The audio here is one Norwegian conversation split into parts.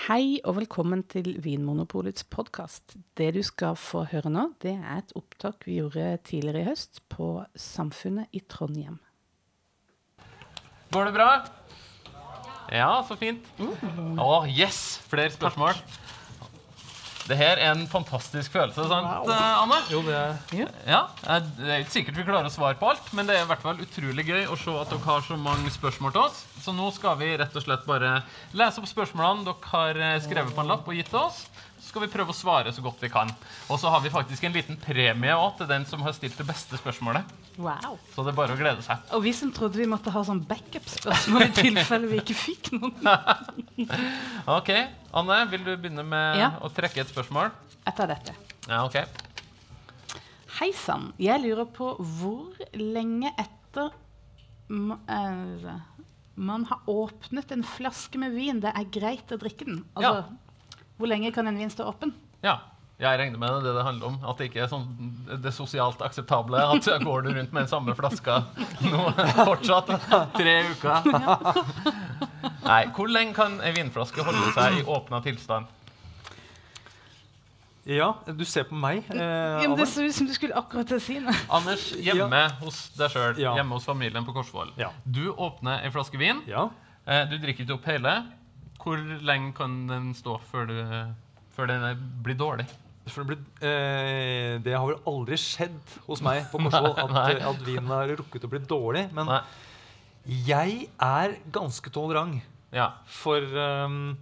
Hei og velkommen til Vinmonopolets podkast. Det du skal få høre nå, det er et opptak vi gjorde tidligere i høst på Samfunnet i Trondheim. Går det bra? Ja, så fint. Å, yes! Flere spørsmål. Det her er en fantastisk følelse, sant, wow. Anne? Jo, det er Ja, eh, Det er ikke sikkert vi klarer å svare på alt, men det er i hvert fall utrolig gøy å se at dere har så mange spørsmål til oss. Så nå skal vi rett og slett bare lese opp spørsmålene dere har eh, skrevet på en lapp og gitt til oss. Skal vi prøve å svare så godt vi kan. Og så har vi faktisk en liten premie også til den som har stilt det beste spørsmålet. Wow. Så det er bare å glede seg. Og vi som trodde vi måtte ha sånn backup-spørsmål i tilfelle vi ikke fikk noen. Ok, Anne, vil du begynne med Ja. å trekke et spørsmål? Etter dette. Ja, ok. Hei sann. Jeg lurer på hvor lenge etter eh, man har åpnet en flaske med vin det er greit å drikke den. Altså, Hvor lenge kan en vin stå åpen? Ja, jeg regner med det det det handler om. At det ikke er sånn det sosialt akseptable. At går du rundt med den samme flaska nå fortsatt tre uker. Nei, hvor lenge kan ei vinflaske holde seg i åpna tilstand? Ja, du ser på meg, eh, Ja, men det så ut som du skulle akkurat til å si noe. Anders, hjemme hos deg sjøl, Ja. hjemme hos familien på Korsvoll. Ja. Du åpner ei flaske vin. Ja. Eh, Du drikker ikke opp hele. Hvor lenge kan den stå før, du, før den blir dårlig? Det, blir, eh, det har vel aldri skjedd hos meg på Korsvoll at, at vinen har rukket å bli dårlig. Men Nei. jeg er ganske tolerant Ja. for, um,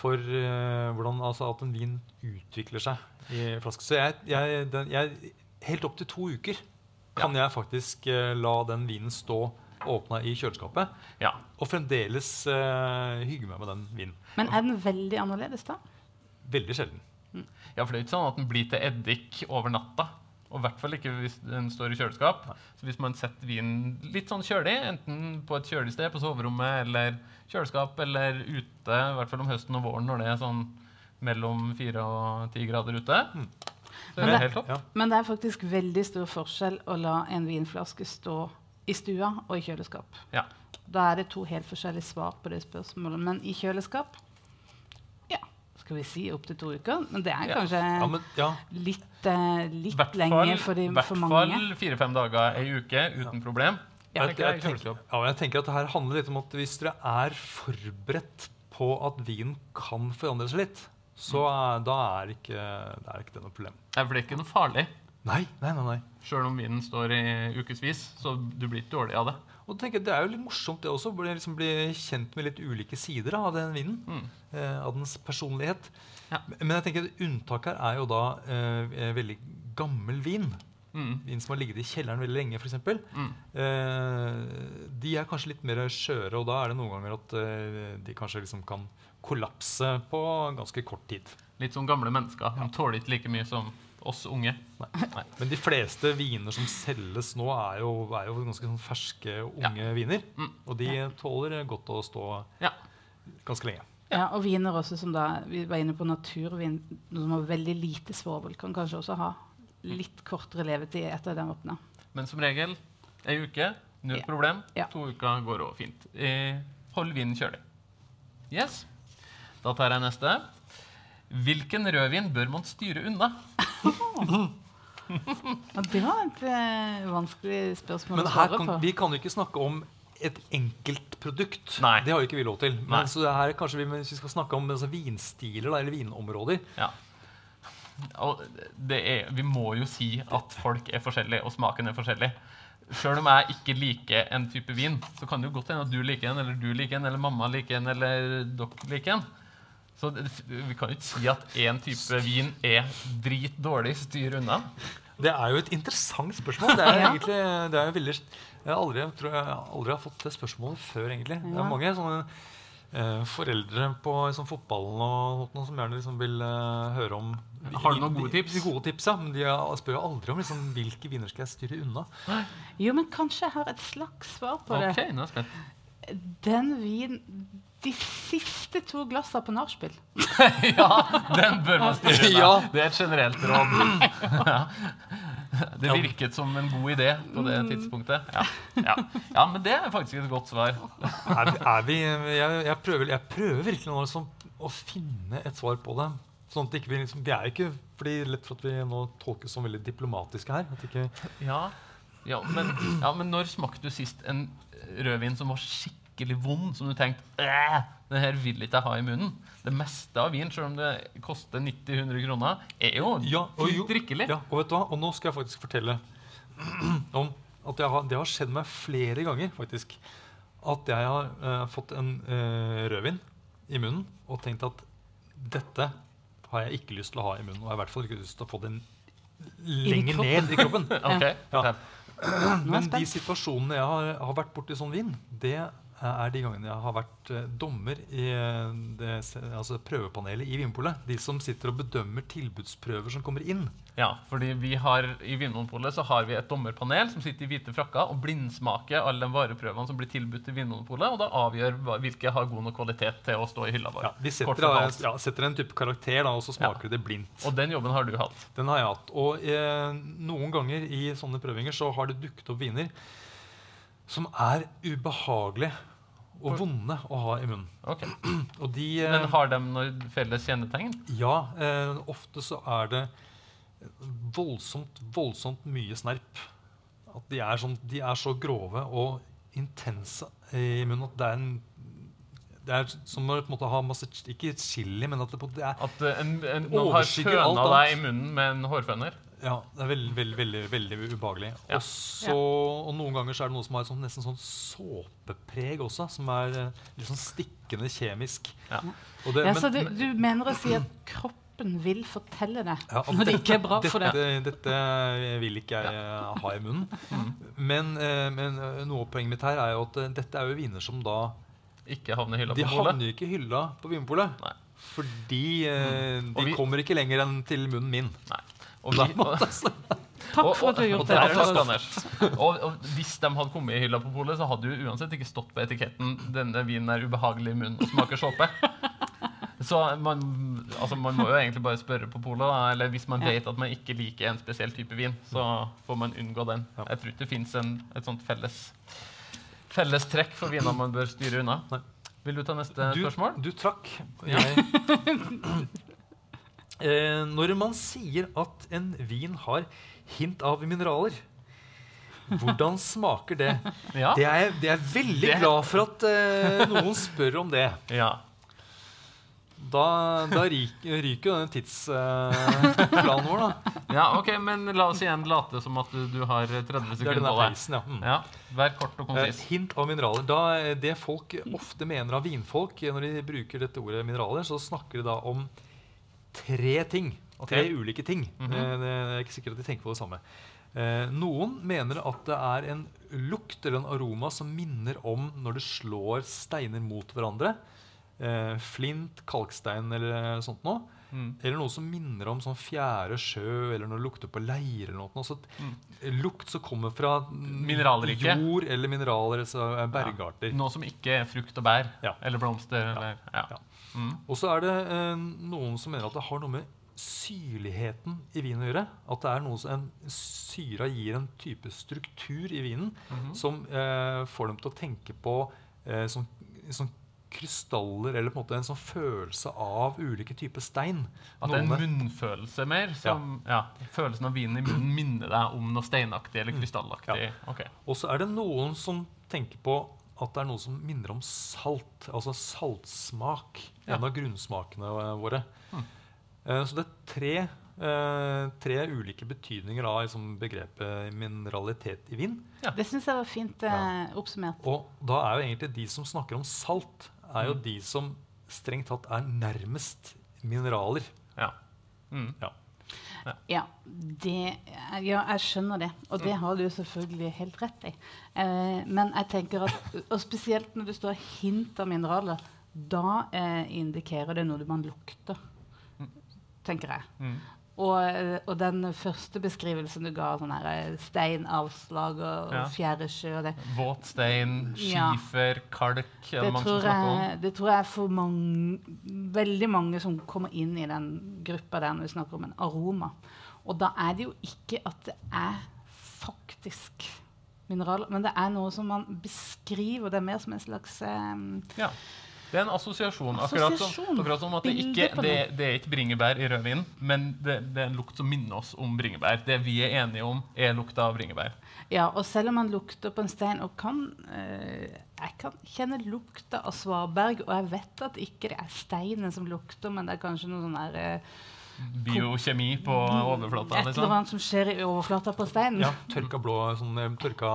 for uh, hvordan altså, at en vin utvikler seg i flaske. Så jeg, jeg, den, jeg Helt opp til to uker kan jeg faktisk uh, la den vinen stå åpna i kjøleskapet. ja. Og fremdeles uh, hygge meg med den vinen. Men er den veldig annerledes da? Veldig sjelden. Ja, for det er ikke sånn at den blir til eddik over natta. Og i hvert fall ikke hvis den står i kjøleskap. Så hvis man setter vinen litt sånn kjølig, enten på et kjølig sted på soverommet eller kjøleskap, eller ute, i hvert fall om høsten og våren når det er sånn mellom fire og ti grader ute, så Men er det det- helt topp. Ja. Men det er faktisk veldig stor forskjell å la en vinflaske stå i stua og i kjøleskap. Ja. Da er det to helt forskjellige svar på det spørsmålet. Men i kjøleskap ja, skal vi si opptil to uker. Men det er kanskje Ja, men, ja, litt, uh, I litt hvert lenge for, de, hvert for mange. fall fire-fem dager ei uke uten problem. Ja. jeg, jeg jeg, tenker, ja, jeg tenker at det her handler litt om at hvis dere er forberedt på at vin kan forandre seg litt, så er, da er ikke, det er ikke det noe problem. Ja, For det er ikke noe farlig. Nei, nei, nei. nei. Sjøl om vinen står i ukevis, så du blir ikke dårlig av det. Og tenker Det er jo litt morsomt det også, å liksom bli kjent med litt ulike sider av den vinen. Mm. Eh, av dens personlighet. Ja. Men jeg tenker at unntak her er jo da eh, veldig gammel vin. Mm. Vin som har ligget i kjelleren veldig lenge, f.eks. Mm. Eh, de er kanskje litt mer skjøre, og da er det noen ganger at eh, de kanskje liksom kan kollapse på ganske kort tid. Litt som gamle mennesker. De tåler ikke like mye som oss unge. Nei. Men de fleste viner som selges nå, er jo, er jo ganske sånn ferske, unge viner. Mm. Og de tåler godt å stå Ja. ganske lenge. Ja, og viner også som da, Vi var inne på naturvin noe som har veldig lite svovel. Kan kanskje også ha litt kortere levetid etter den åpna. Men som regel ei uke, null Ja. problem. Ja. To uker går òg fint. Eh, hold vinen kjølig. Yes. Da tar jeg neste. Hvilken rødvin bør man styre unna? Ja, det var et eh, vanskelig spørsmål Men å her svare kan, på. vi kan jo ikke snakke om et enkeltprodukt. Nei. Det har jo ikke vi lov til. Nei. Men så det her kanskje vi, hvis vi skal snakke om altså, vinstiler da, eller vinområder Ja. Og det er, vi må jo si at folk er forskjellige, og smaken er forskjellig. Sjøl om jeg ikke liker en type vin, så kan det jo godt hende at du liker en, eller du liker en, eller mamma liker en, eller dere liker en. Så vi kan jo ikke si at én type vin er dritdårlig. Styr unna. Det er jo et interessant spørsmål. Det er Ja. egentlig, det er jo veldig, jeg, har aldri, tror jeg aldri har fått det spørsmålet før. egentlig. Det er mange sånne eh, foreldre på liksom, fotballen og noe, som gjerne liksom, vil eh, høre om Har du noen gode tips? De, gode tips, ja, Men de spør jo aldri om liksom, hvilke viner skal jeg styre unna. Jo, men kanskje jeg har et slags svar på Ok, det. nå er jeg spent. Den vin De siste to glassene på nachspiel. ja, den bør man styre unna. Ja. Det er et generelt råd. Det virket som en god idé på det tidspunktet. Ja. Ja. ja, men det er faktisk et godt svar. Er, vi- er vi, jeg, jeg, prøver, jeg prøver virkelig nå liksom, å finne et svar på det. Sånn at ikke vi, liksom, vi er ikke fordi lett for at vi nå tolkes som veldig diplomatiske her. At ikke, Ja, ja, men, ja, men når smakte du sist en rødvin som var skikkelig vond, som du tenkte det her vil ikke jeg ha i munnen? Det meste av vin, selv om det koster 90-100 kroner, er jo Ja, og jo- drikkelig. Ja, og vet du hva? Og nå skal jeg faktisk fortelle om at jeg har, det har skjedd meg flere ganger faktisk, at jeg har eh, fått en eh, rødvin i munnen og tenkt at dette har jeg ikke lyst til å ha i munnen. Og jeg har i hvert fall ikke lyst til å få den lenger ned i kroppen. okay. ja. Men de situasjonene jeg har, har vært borti sånn vin, det er de gangene jeg har vært eh, dommer i eh, det, altså prøvepanelet i Vinmonopolet. De som sitter og bedømmer tilbudsprøver som kommer inn. Ja, fordi vi har I Vinmonopolet så har vi et dommerpanel som sitter i hvite frakker og blindsmaker alle de vareprøvene som blir tilbudt til Vinmonopolet, og da avgjør hvilke har god nok kvalitet til å stå i hylla vår. Ja, vi setter, ja, setter en type karakter, da, og så smaker ja. det blindt. Og den jobben har du hatt. Den har jeg hatt. Og eh, noen ganger i sånne prøvinger så har det dukket opp viner som er ubehagelige og vonde å ha i munnen. Okay. Og de eh, Men har de noen felles kjennetegn? Ja, eh, ofte så er det voldsomt, voldsomt mye snerp. At de er, sånn, de er så grove og intense i munnen at det er en det er som å på en måte ha masse Ikke chili, men at det, på- det er At eh, en, en, noen har føna deg i munnen med en hårføner? Ja, det er veldig, veldig, veldig, veldig ubehagelig. Ja. Og, så, og noen ganger så er det noe som har et sånt, nesten sånn såpepreg også, som er eh, litt sånn stikkende kjemisk. Ja. Og det, Ja, men- så du, du mener å si at kroppen vil fortelle det Ja, når det ikke er bra for det. deg? dette vil ikke jeg eh, ha i munnen. Mm. Men, eh, men noe av poenget mitt her er jo at dette er jo viner som da Ikke havner hylla De på De havner jo ikke hylla på Vinpolet. Nei. Fordi eh, Og de vi- kommer ikke lenger enn til munnen min. Nei. Og, vi, og, Takk for at du har gjort det. Anders. Og, og hvis de hadde kommet i hylla på polet, så hadde du uansett ikke stått på etiketten 'denne vinen er ubehagelig i munnen og smaker såpe'. Så man, altså man må jo egentlig bare spørre på polet, eller hvis man vet at man ikke liker en spesiell type vin, så får man unngå den. Jeg tror ikke det fins et sånt felles, felles trekk for viner man bør styre unna. Vil du ta neste Du, spørsmål? du trakk. Jeg, eh, når man sier at en vin har hint av mineraler, hvordan smaker det? Ja. Det er, det er veldig Det- glad for at eh, noen spør om det. ja. Da, da ryker, jo den tidsplanen vår, da. ja, ok, men la oss igjen late som at du, du har 30 Det er sekunder på deg. ja. Mm. Ja, Vær kort og Eh, konsis. hint av mineraler. Da, eh, det folk ofte mener av vinfolk eh, når de bruker dette ordet mineraler, så snakker de da om tre ting. Tre ulike ting. Mm -hmm. det er ikke sikkert at de tenker på det samme. Eh, noen mener at det er en lukt eller en aroma som minner om når det slår steiner mot hverandre. Eh, flint, kalkstein eller sånt noe. Mm. Eller noe som minner om sånn fjære sjø, eller når det lukter på leire. eller noe. Så mm. lukt som kommer fra jord eller mineraler, altså bergarter. Ja. Noe som ikke er frukt og bær Ja. eller blomster. Eller, ja. Ja. Mm. Og så er det eh, noen som mener at det har noe med syrligheten i vinen å gjøre. At det er noe som en syra gir en type struktur i vinen Mhm. som eh, får dem til å tenke på eh, sånn, sånn krystaller, eller på en måte en sånn følelse av ulike typer stein. At det er en munnfølelse mer. Som, ja. Følelsen av vinen i munnen minner deg om noe steinaktig eller krystallaktig. Mm. Ja. Okay. Og så er det noen som tenker på at det er noe som minner om salt. Altså saltsmak. Ja. En av grunnsmakene våre. Mm. Eh, Så det er tre, eh, tre ulike betydninger av liksom, begrepet mineralitet i vin. Det syns jeg var fint eh, oppsummert. Og da er jo egentlig de som snakker om salt, er jo Mm. de som strengt tatt er nærmest mineraler. Ja. Mm. Ja, det, ja, jeg skjønner det. Og det har du selvfølgelig helt rett i. Eh, men jeg tenker at, og spesielt når det står hint av mineraler, da eh, indikerer det noe man lukter, tenker jeg. Og, eh, og den første beskrivelsen du ga, sånn her eh, steinavslag og, Ja. og fjæresjø og det, Våt stein, Ja. skifer, kalk er det, det mange som tror, snakker om. jeg, det tror jeg er for mange, veldig mange som kommer inn i den gruppa der når vi snakker om en aroma. Og da er det jo ikke at det er faktisk mineraler, men det er noe som man beskriver. Det er mer som en slags um, Ja. Det er en assosiasjon. Akkurat som, akkurat som at det ikke det, det er ikke bringebær i rødvin, men det, det er en lukt som minner oss om bringebær. Det vi er enige om, er lukta av bringebær. Ja, og selv om man lukter på en stein og kan eh, Jeg kan kjenne lukta av svaberg, og jeg vet at ikke det er steinen som lukter, men det er kanskje noe sånn der eh, Biokjemi på overflata. Et eller Liksom. annet som skjer i overflata på steinen. Ja, tørka blå, sånn eh, tørka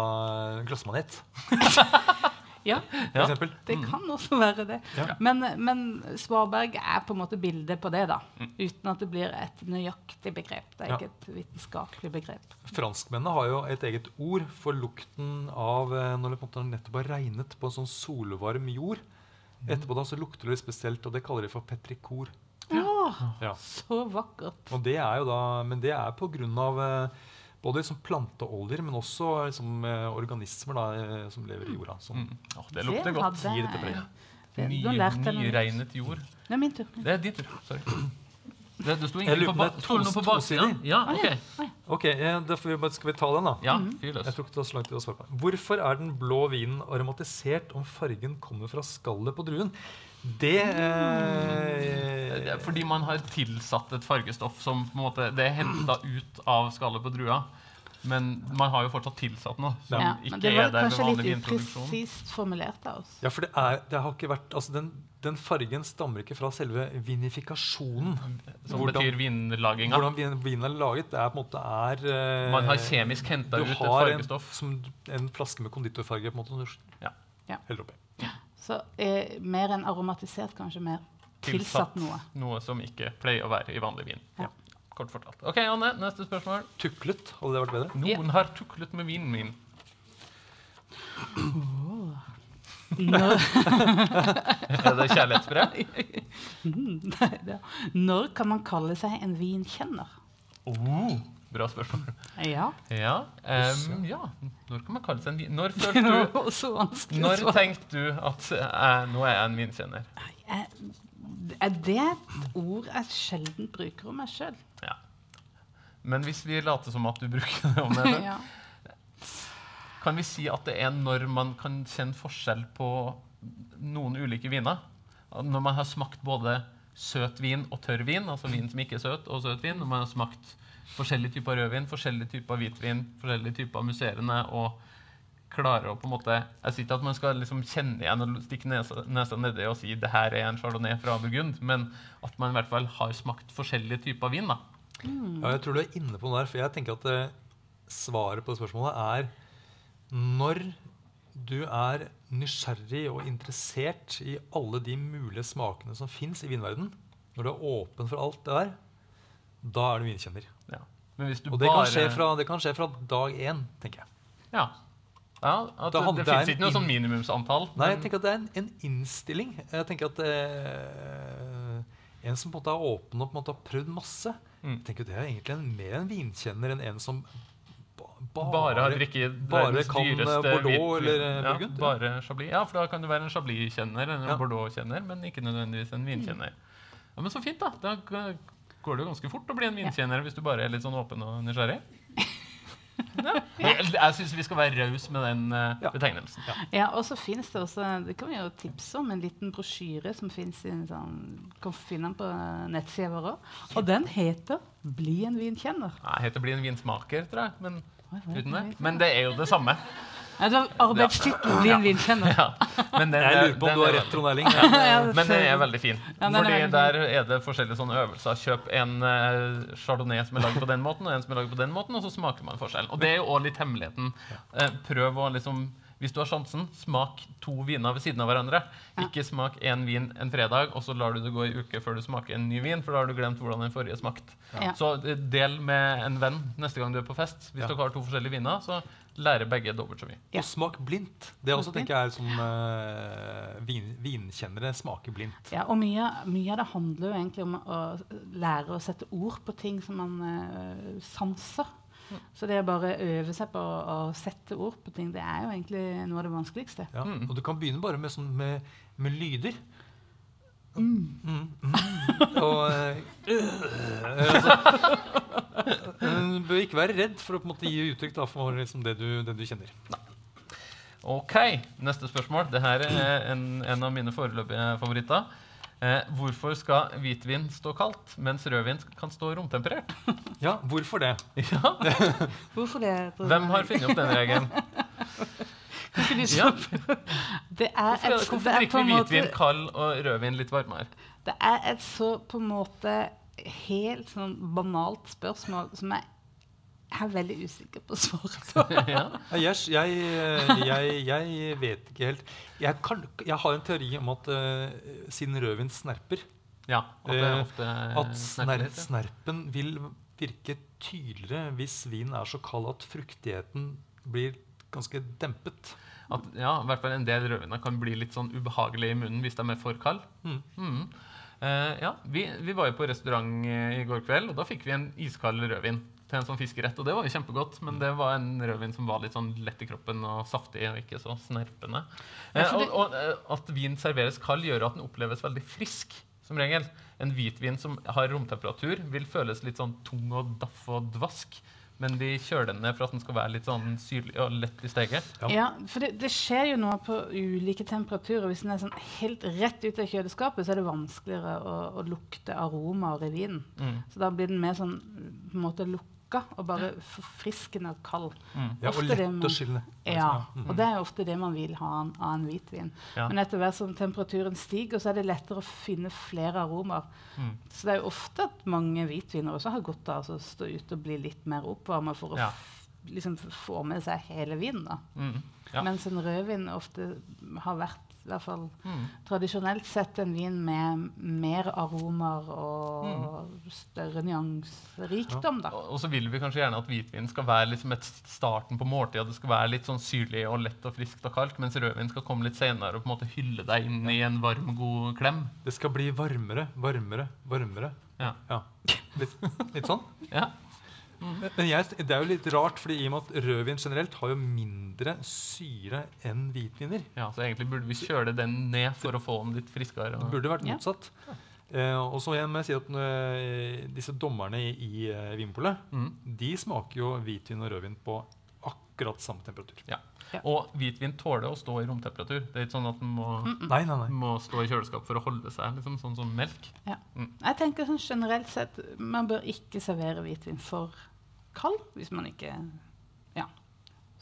glassmanet, Ja, for Ja. det kan også være det. Ja. Men, men svaberg er på en måte bildet på det, da. Mm. Uten at det blir et nøyaktig begrep. Det er Ja. ikke et vitenskapelig begrep. Franskmennene har jo et eget ord for lukten av eh, når det på en måte nettopp har regnet på en sånn solvarm jord. Etterpå da så lukter det spesielt, og det kaller de for petrikor. Ja. så vakkert. Og det er jo da, men det er på grunn av eh, både liksom planteoljer, men også liksom, organismer da, eh, som lever i jorda. Som, Mm. oh, det lukter godt. Gir det til jeg- preg. det- Ny, Nå lærte jeg noe nytt. nyregnet jord. Det er min tur. Det er din tur. Sorry. Det, det sto ingenting på, ba to- på baksiden. Ja, Å, ok. vi Skal vi ta den, da? Ja, løs. Jeg tror ikke det er så lang tid å svare på. Hvorfor er den blå vinen aromatisert om fargen kommer fra skallet på druen? Det eh, er Fordi man har tilsatt et fargestoff som på en måte, det er henta ut av skallet på drua. Men man har jo fortsatt tilsatt noe som Ja, ikke det er var der ved vanlig vinproduksjon. Litt formulert av oss. Ja, for det, er, det har ikke vært altså den, den fargen stammer ikke fra selve vinifikasjonen. Som Hvordan- betyr vinlaginga. Hvordan vin- vinen er laget, det er på en måte er eh, Man har kjemisk henta ut et har en, har en flaske med konditorfarge på en måte som du Ja. Ja. heller oppi. Så eh, mer enn aromatisert, kanskje mer tilsatt noe. Noe som ikke pleier å være i vanlig vin. Ja. Kort fortalt. Ok, Anne, neste spørsmål. Tuklet, hadde det vært bedre? Noen har tuklet med vinen min. Når, Er det kjærlighetsbrev? Nei, det- når kan man kalle seg en vinkjenner? Oh, bra spørsmål. Ja. Ja, um, ja. Når kan man kalle seg en. Når følte du Når tenkte du at jeg, nå er jeg en vinkjenner? Er er det et ord jeg sjelden bruker om meg sjøl? Ja. Men hvis vi later som at du bruker det om deg sjøl, Ja. kan vi si at det er når man kan kjenne forskjell på noen ulike viner? Når man har smakt både søt vin og tørr vin, altså vin som ikke er søt, og søt vin, når man har smakt forskjellige typer rødvin, forskjellige typer hvitvin, forskjellige typer musserende, og klarer å på en måte Jeg sier ikke at man skal liksom kjenne igjen og stikke nesa, nesa nedi og si det her er en chardonnay fra Burgund, men at man i hvert fall har smakt forskjellige typer vin. da. Ja, jeg tror du er inne på noe der, for jeg tenker at eh, svaret på det spørsmålet er når du er nysgjerrig og interessert i alle de mulige smakene som fins i vinverden, når du er åpen for alt det der, da er du vinkjenner. Ja. Men hvis du Og det kan, bare skje fra, det kan skje fra dag én, tenker jeg. Ja. ja det, det fins ikke noe sånn minimumsantall. Nei, jeg tenker at det er en, en innstilling. Jeg tenker at eh, En som på en måte er åpen og på en måte har prøvd masse, Mm. jeg tenker at det er egentlig en, mer en vinkjenner enn en som ba, bare, bare har drikket verdens kan, eh, dyreste Bordeaux eller, eh, ja, Burgund, ja. Bare Chablis. Ja, for da kan du være en Chablis-kjenner eller en Ja. Bordeaux-kjenner, men ikke nødvendigvis en vinkjenner. Ja, Men så fint, da. Da g- går det jo ganske fort å bli en vinkjenner hvis du bare er litt sånn åpen og nysgjerrig. Ja. Jeg, jeg syns vi skal være raus med den uh, Ja. betegnelsen. Ja, og så finnes det også Det kan vi jo tipse om en liten brosjyre som fins i en sånn Kan finne den på nettsida vår òg. Og den heter 'Bli en vinkjenner'. Jeg heter bli en vinsmaker, tror jeg. Men, uten det. det? men det er jo det samme. Ja, det var arbeidstittel 'Bli en vinkjenner'. Ja. Men den, Jeg lurer på om du har rett, Trond Erling. Men den er veldig fin. Ja, er Fordi der er det forskjellige sånne øvelser. Kjøp en eh, chardonnay som er lagd på den måten, og en som er lagd på den måten, og så smaker man forskjellen. Og det er jo òg litt hemmeligheten. Eh, prøv å liksom hvis du har sjansen, smak to viner ved siden av hverandre. Ja. Ikke smak én vin en fredag, og så lar du det gå en uke før du smaker en ny vin, for da har du glemt hvordan den forrige smakte. Ja. Så eh, del med en venn neste gang du er på fest. Hvis Ja. dere har to forskjellige viner, så lærer begge dobbelt så mye. Ja. Og smak blindt. Det er også tenker jeg er som uh, vin, vinkjennere smaker blindt. Ja, og mye, mye av det handler jo egentlig om å lære å sette ord på ting som man uh, sanser. Så det å bare øve seg på å, å sette ord på ting, det er jo egentlig noe av det vanskeligste. Ja. Mm. Og du kan begynne bare med, sånn, med, med lyder. Mm, mm. Og eh, øh, altså, Du bør ikke være redd for å på en måte gi uttrykk da, for liksom det, du, det du kjenner. Ok, neste spørsmål. Dette er en, en av mine foreløpige favoritter. Eh, hvorfor skal hvitvin stå kaldt, mens rødvin kan stå romtemperert? Ja, hvorfor det? Ja, Hvorfor det? Hvem har funnet opp den regelen? Ikke Ja. Det er et, hvorfor det er drikker vi hvitvin kald og rødvin litt varmere? Det er et så på en måte helt sånn banalt spørsmål som jeg er veldig usikker på svaret på. ja. Jeg, jeg, jeg, vet ikke helt. Jeg, kan, jeg har en teori om at uh, siden rødvin snerper, ja, at det ofte at sner, ja. snerpen vil virke tydeligere hvis vinen er så kald at fruktigheten blir ganske dempet. At, ja, i hvert fall en del rødviner kan bli litt sånn ubehagelige i munnen hvis de er for kalde. Mm. Mm. Uh, ja, vi, vi var jo på restaurant eh, i går kveld, og da fikk vi en iskald rødvin til en sånn fiskerett. Og det var jo kjempegodt, men det var en rødvin som var litt sånn lett i kroppen og saftig og ikke så snerpende. Ja, det... uh, og, og eh, at vin serveres kald, gjør at den oppleves veldig frisk. Som regel. En hvitvin som har romtemperatur, vil føles litt sånn tung og daff og dvask. Men vi kjøler den ned for at den skal være litt sånn syrlig og lett i steget. Ja. Ja, for det, det skjer jo noe på ulike temperaturer. Hvis den er sånn helt rett ut av kjøleskapet, så er det vanskeligere å, å lukte aromaer i vinen. Mm. Så da blir den mer sånn på en måte lukka og bare forfriskende og kald. Mm. Ja, og lett man- å skille. Ja, Mm. og det er ofte det man vil ha av en- av en hvitvin. Ja. Men etter hvert som temperaturen stiger, så er det lettere å finne flere aromaer. Mm. Så det er jo ofte at mange hvitviner også har godt av å stå ute og bli litt mer oppvarma for å Ja. f- liksom få med seg hele vinen. Mm. Ja. Mens en rødvin ofte har vært, i hvert fall Mm. tradisjonelt sett, en vin med mer aromaer og større nyanserikdom. da. Og og så vil vi kanskje gjerne at hvitvin skal være liksom et starten på måltidet. Det skal være litt sånn syrlig og lett og friskt og kaldt, mens rødvin skal komme litt senere og på en måte hylle deg inn i en varm, god klem. Det skal bli varmere, varmere, varmere. Ja. Ja. Litt, litt sånn. ja. Men jeg, det er jo litt rart, fordi i og med at rødvin generelt har jo mindre syre enn hvitviner. ja, Så egentlig burde vi kjøle den ned for å få den litt friskere. Det burde vært Ja. motsatt. Eh, og så igjen må jeg si at eh, disse dommerne i, i eh, Vinpolet Mm. de smaker jo hvitvin og rødvin på akkurat samme temperatur. Ja. Ja. Og hvitvin tåler å stå i romtemperatur. Det er ikke sånn at den må, Nei, nei, nei. må stå i kjøleskap for å holde seg, liksom, sånn som melk. Jeg tenker sånn generelt sett Man bør ikke servere hvitvin for kald, hvis man ikke Ja.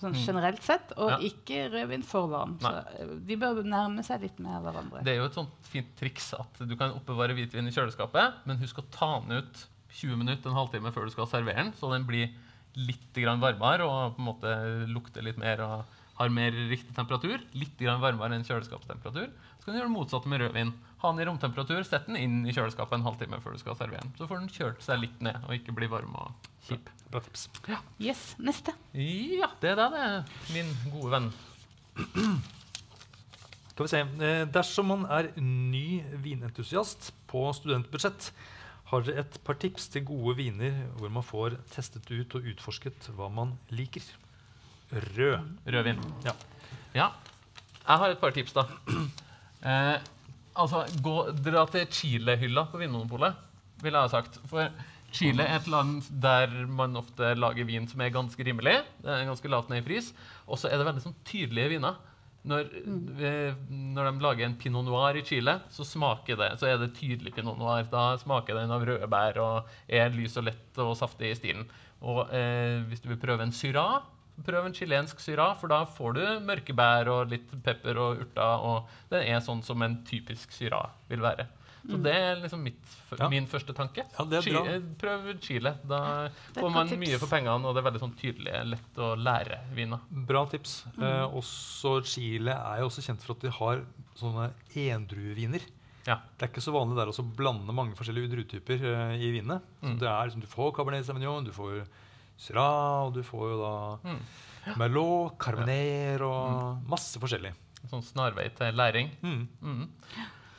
Sånn Mm. generelt sett. Og Ja. ikke rødvin for varm. Så eh, de bør nærme seg litt mer hverandre. Det er jo et sånt fint triks at du kan oppbevare hvitvin i kjøleskapet, men husk å ta den ut 20 minutter, en halvtime før du skal servere den, så den blir litt grann varmere og på en måte lukter litt mer og har mer riktig temperatur. Litt grann varmere enn kjøleskapstemperatur. Så kan du gjøre det motsatte med rødvin. Ha den i romtemperatur, sett den inn i kjøleskapet en halvtime før du skal servere den. Så får den kjølt seg litt ned og ikke bli varm og kjip. Bra tips. Yes, neste. Ja, det er det, det, min gode venn. Skal vi se. Eh, Dersom man er ny vinentusiast på studentbudsjett, har dere et par tips til gode viner hvor man får testet ut og utforsket hva man liker. Rød. Rødvin. Ja. Ja. Jeg har et par tips, da. Eh, altså, gå, dra til Chile-hylla på Vinmonopolet, ville jeg ha sagt. For Chile er et land der man ofte lager vin som er ganske rimelig. Det er ganske lavt ned i pris. Og så er det veldig sånn tydelige viner. Når, eh, når de lager en pinot noir i Chile, så smaker det, så er det tydelig pinot noir. Da smaker den av røde bær og er lys og lett og saftig i stilen. Og eh, hvis du vil prøve en syra, prøv en chilensk syra, for da får du mørke bær og litt pepper og urter. Og den er sånn som en typisk syra vil være. Så det er liksom mitt, Ja. min første tanke. Ja, det Chi- bra. eh, Prøv Chile. Da får man tips. mye for pengene, og det er veldig sånn tydelig, lett å lære viner. Bra tips. Eh, også Chile er jo også kjent for at de har sånne endrueviner. Ja. Det er ikke så vanlig der å blande mange forskjellige druetyper eh, i vinene. Så Mm. det er liksom, Du får Cabernet Sauvignon, du får Syrah, og du får jo da Mm. Merlot, Carmener og masse forskjellig. Sånn snarvei til læring. Mm. Mm.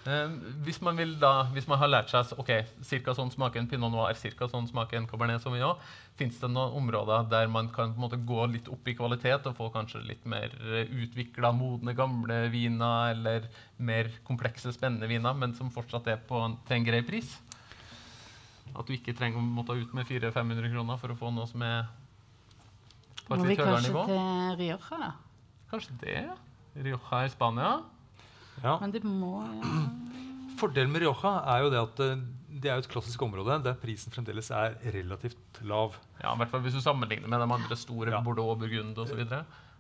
Eh, hvis man da, hvis man har lært seg ok, cirka sånn smaker en pinot noir, cirka sånn smaker en cabernet sauvignon, fins det noen områder der man kan på en måte gå litt opp i kvalitet og få kanskje litt mer utvikla, modne, gamle viner eller mer komplekse, spennende viner, men som fortsatt er på en, til en grei pris? At du ikke trenger å måtte ut med 400-500 kroner for å få noe som er på et Må vi kanskje til Rioja, da? Kanskje det? ja. Rioja i Spania? Ja. Men det må ja. Fordelen med Rioja er jo det at eh, det er jo et klassisk område der prisen fremdeles er relativt lav. Ja, i hvert fall Hvis du sammenligner med de andre store, Ja. Bordeaux, Burgund osv.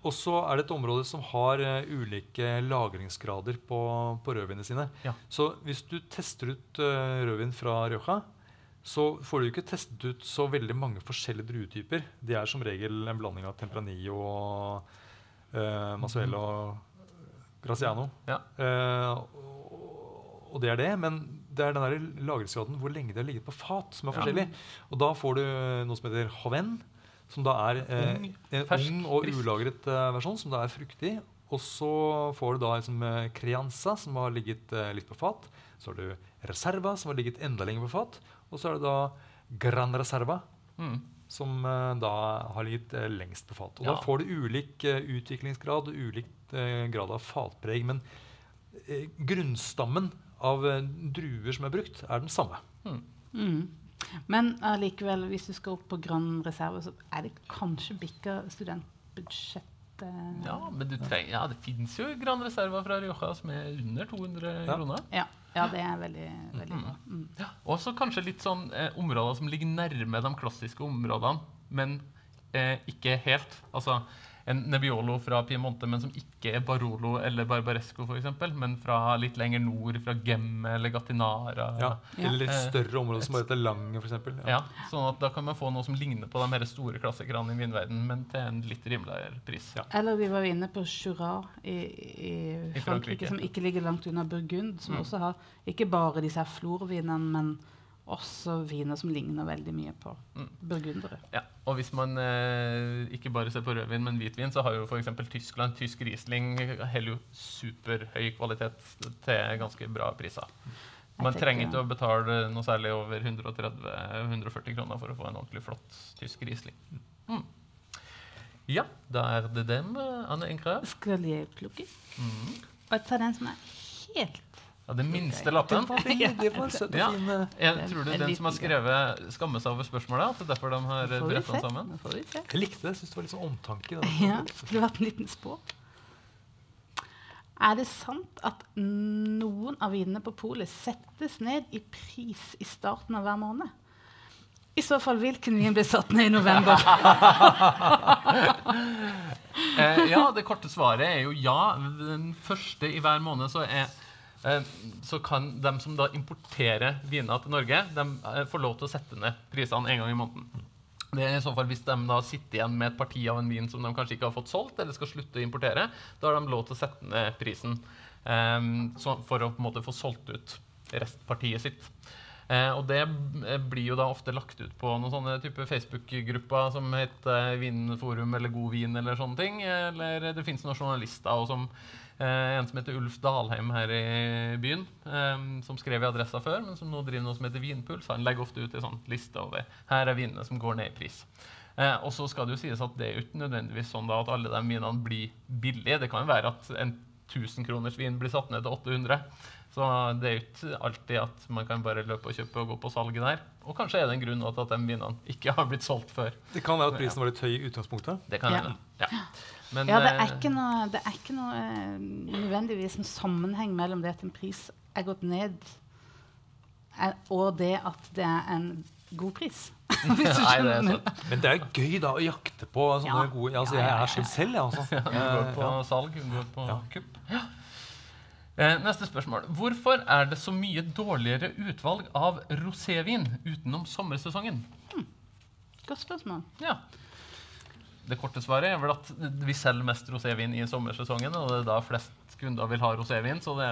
Og så er det et område som har uh, ulike lagringsgrader på, på rødvinene sine. Ja. Så hvis du tester ut uh, rødvin fra Rioja, så får du ikke testet ut så veldig mange forskjellige druetyper. De er som regel en blanding av Tempranillo og uh, Masuelo og Graciano. Ja. Eh, og- og det er det, men det er den lagringsgraden hvor lenge det har ligget på fat, som er Ja. forskjellig. Og da får du noe som heter Haven, som da er eh, en fersk, ung og ulagret eh, versjon, som da er fruktig. Og så får du da liksom eh, Crianza, som har ligget eh, litt på fat. Så har du Reserva, som har ligget enda lenger på fat. Og så er det da Gran Reserva, Mm. som eh, da har ligget eh, lengst på fat. Og Ja. Da får du ulik eh, utviklingsgrad og ulik eh, grad av fatpreg. Men grunnstammen av druer som er brukt, er den samme. Mm. Men allikevel, hvis du skal opp på Gran Reserve, så er det kanskje bikka studentbudsjettet Ja, men du trenger, ja, det fins jo Gran Reserva fra Rioja som er under 200 Ja. kroner. Ja, ja, det er veldig, veldig bra. Mm. Ja. Også kanskje litt sånn eh, områder som ligger nærme de klassiske områdene, men eh, ikke helt. Altså en Nebbiolo fra Piemonte, men som ikke er Barolo eller Barbaresco, f.eks., men fra litt lenger nord, fra Gemme eller Gattinara. Ja. Ja. Eller litt Eh, større områder som bare heter Lange, f.eks. Ja, sånn at Da kan man få noe som ligner på de her store klassikerne i vinverden, men til en litt rimeligere pris. Ja. Eller vi var inne på Jura i, i, I Frankrike, Frankrike. som ikke ligger langt unna Burgund, som Mm. også har ikke bare disse her florvinene, men også viner som ligner veldig mye på Mm. burgundere. Ja, og hvis man eh, ikke bare ser på rødvin, men hvitvin, så har jo f.eks. Tyskland tysk Riesling holder jo superhøy kvalitet til ganske bra priser. Man tenker- trenger ikke å betale noe særlig over 130-140 kroner for å få en ordentlig flott tysk Riesling. Mm. Ja, da er det dem, Anne Enkra. Skal jeg plukke? Mm. Og tar den som er helt Ja, den minste Det lappen. var veldig det var søt Ja. Jeg tror du den som har skrevet skammer seg over spørsmålet? At det er derfor de har Nå brett den sammen? Jeg likte det. Jeg synes det var litt sånn omtanke. Ja, det var en liten spå. Er det sant at noen av vinene på polet settes ned i pris i starten av hver måned? I så fall, hvilken vin ble satt ned i november? Eh, ja, det korte svaret er jo ja. Den første i hver måned så er så kan de som da importerer viner til Norge, de eh, får lov til å sette ned prisene en gang i måneden. Det er i så fall Hvis de da sitter igjen med et parti av en vin som de kanskje ikke har fått solgt, eller skal slutte å importere, da har de lov til å sette ned prisen eh, så, for å på en måte få solgt ut restpartiet sitt. Eh, og det eh, blir jo da ofte lagt ut på noen sånne type Facebook-grupper som heter Vinforum eller God vin eller sånne ting. Eller det fins noen journalister som eh, en som heter Ulf Dalheim her i byen, eh, som skrev i Adressa før, men som nå driver noe som heter Vinpuls. Han legger ofte ut en sånn liste over her er vinene som går ned i pris. Eh, og så skal det jo sies at det er jo ikke nødvendigvis sånn da at alle de vinene blir billige. Det kan jo være at en 1000 kroners vin blir satt ned til 800. Så det er jo ikke alltid at man kan bare løpe og kjøpe og gå på salget der. Og kanskje er det en grunn til at de vinene ikke har blitt solgt før. Det kan være at prisen var litt høy i utgangspunktet. Det kan Ja. hende. Ja. Men, Ja, det er eh, ikke noe, det er ikke noe eh, nødvendigvis en sammenheng mellom det at en pris er gått ned, er, og det at det er en god pris. Nei, det er Men det er gøy da å jakte på sånne Ja. gode altså, Jeg ja, ja, er sånn selv, jeg. Altså. Hun går på Eh, salg, hun går på Ja. kupp. Eh, neste spørsmål. Hvorfor er det så mye dårligere utvalg av rosévin utenom sommersesongen? Godt spørsmål. Ja. Det korte svaret er vel at vi selger mest rosévin i sommersesongen, og det er da flest kunder vil ha rosévin, så det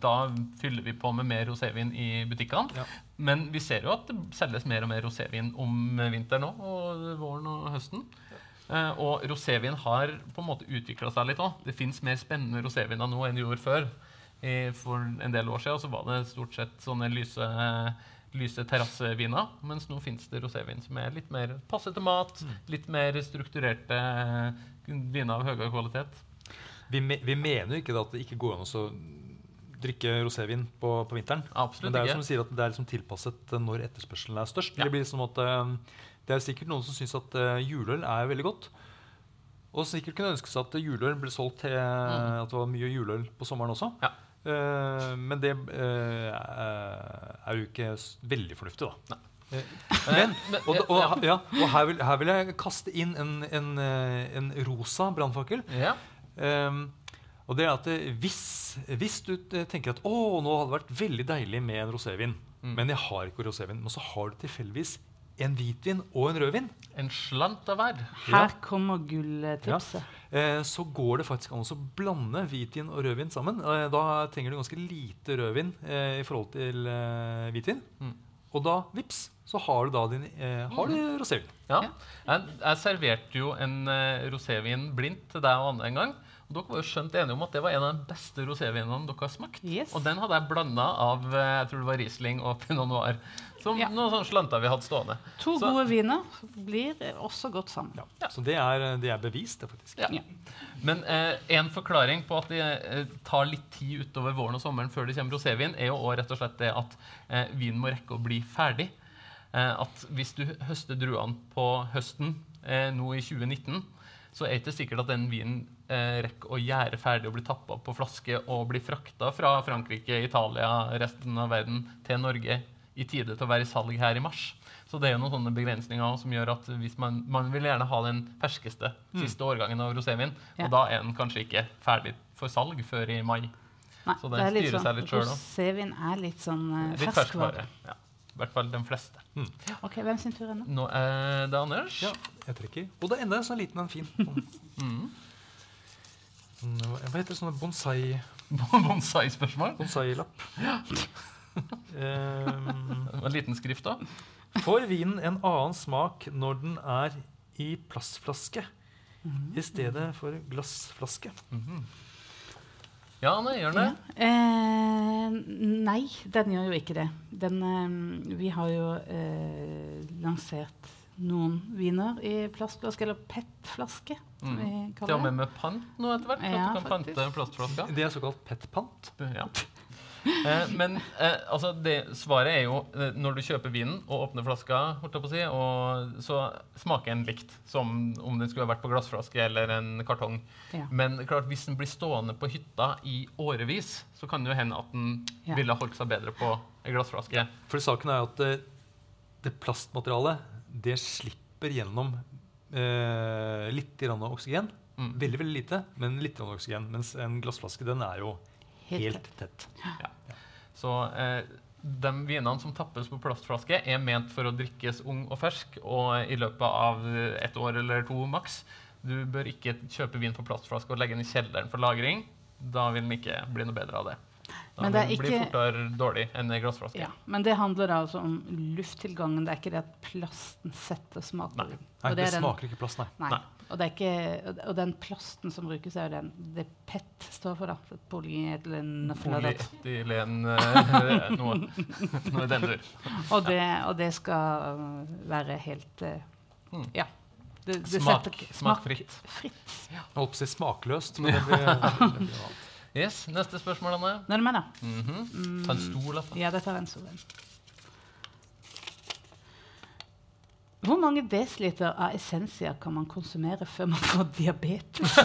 da fyller vi på med mer rosévin i butikkene. Ja. Men vi ser jo at det selges mer og mer rosévin om vinteren òg, og våren og høsten. Eh, og rosévin har på en måte utvikla seg litt òg. Det fins mer spennende roséviner nå enn det gjorde før. I, for en del år siden så var det stort sett sånne lyse, lyse terrasseviner. Mens nå fins det rosévin som er litt mer passe til mat. Litt mer strukturerte eh, viner av høyere kvalitet. vi, me vi mener jo ikke at det ikke går an å drikke rosévin på, på vinteren. Absolutt Men det er jo som du sier at det er liksom tilpasset eh, når etterspørselen er størst. Ja. Det blir som at eh, det er sikkert noen som syns at juleøl er veldig godt. Og sikkert kunne ønske seg at juleøl ble solgt til at det var mye juleøl på sommeren også. Ja. Eh, men det eh, er jo ikke veldig fornuftig, da. Eh, Eh, Men, og, og, ja. og her, vil, her vil jeg kaste inn en, en, en rosa brannfakkel. Ja. Um, og det er at hvis, hvis du tenker at å, nå hadde det vært veldig deilig med en rosévin, Mm. men jeg har ikke rosévin, men så har du tilfeldigvis en hvitvin og en rødvin, En slant av hver. Her kommer gulltipset. eh, så går det faktisk an å blande hvitvin og rødvin sammen. Eh, da trenger du ganske lite rødvin eh, i forhold til hvitvin. Mm. Og da, vips, så har du da din eh, har du rosévin. Ja. Ja. Jeg, jeg serverte jo en rosévin blindt til deg og Anne en gang. Og dere var jo skjønt enige om at det var en av de beste rosévinene dere har smakt. Yes. Og den hadde jeg blanda av jeg tror det var Riesling og Pinot Noir. Som Ja. noen sånne slanter vi hadde stående. To Så- gode viner blir også godt sammen. Ja. Så det er, det er bevist, det, faktisk. Ja. Ja. Men eh, en forklaring på at det eh, tar litt tid utover våren og sommeren før det kommer rosévin, er jo også rett og slett det at eh, vinen må rekke å bli ferdig. Eh, at hvis du høster druene på høsten eh, nå i 2019, så er det ikke sikkert at den vinen eh, rekker å gjære ferdig og bli tappa på flaske og bli frakta fra Frankrike, Italia, resten av verden til Norge i tide til å være i salg her i mars. Så det er jo noen sånne begrensninger som gjør at hvis man, man vil gjerne ha den ferskeste siste årgangen av rosévin, Ja. og da er den kanskje ikke ferdig for salg før i mai. Nei, Så den det er litt styrer sånn, seg litt da. Rosévin er litt sånn uh, Litt ferskvare. Ja. I hvert fall de fleste. Ok, Hvem sin tur er nå? Nå er det Anders. Ja, jeg trekker. Og det er enda en sånn liten en fin. Mm. hva heter det? sånne bonsai, Bonsai-spørsmål. bonsai-lapp. Ehm, En liten skrift, da. får vinen en annen smak når den er i plastflaske i stedet for glassflaske? Ja, Anne, gjør den det? Eh, nei, den gjør jo ikke det. Den, eh, vi har jo eh, lansert noen viner i plastflaske, eller PET-flaske, Mm. vi Til og med med pant nå etter hvert. At du kan faktisk. pante plastflasker. Det er såkalt PET-pant. Ja. Eh, men eh, altså det, svaret er jo eh, når du kjøper vinen og åpner flaska, holdt jeg på å si, og så smaker den likt som om den skulle vært på glassflaske eller en kartong. Ja. Men klart, hvis den blir stående på hytta i årevis, så kan det jo hende at den Ja. ville holdt seg bedre på ei glassflaske. For saken er jo at det, det plastmaterialet det slipper gjennom eh, litt grann oksygen. Mm. Veldig veldig lite, men litt grann oksygen. Mens en glassflaske den er jo Helt helt, tett. Så eh, de vinene som tappes på plastflaske, er ment for å drikkes ung og fersk og i løpet av et år eller to maks. Du bør ikke kjøpe vin på plastflaske og legge den i kjelleren for lagring. Da vil den ikke bli noe bedre av det. Da det er den bli fortere dårlig enn ei glassflaske. Ja, men det handler altså om lufttilgangen. Det er ikke det at plasten setter smak på Nei. Nei, Og det, smaker en, ikke plast, nei. Nei. Og, det er ikke, og- den plasten som brukes, er jo den det PET står for. da. Polyetylen eh, noe, noe i den. Og det, og det skal øh, være helt øh, Mm. Ja. Det, det Smak- setter smakfritt. fritt. Jeg holdt på å si smakløst, men det blir, det blir. Yes, Neste spørsmål, Anne. Nå er det meg, da. Mhm. Ta en stor lapp. Ja, dette er en stor en. Hvor mange desiliter av essensia kan man konsumere før man får diabetes?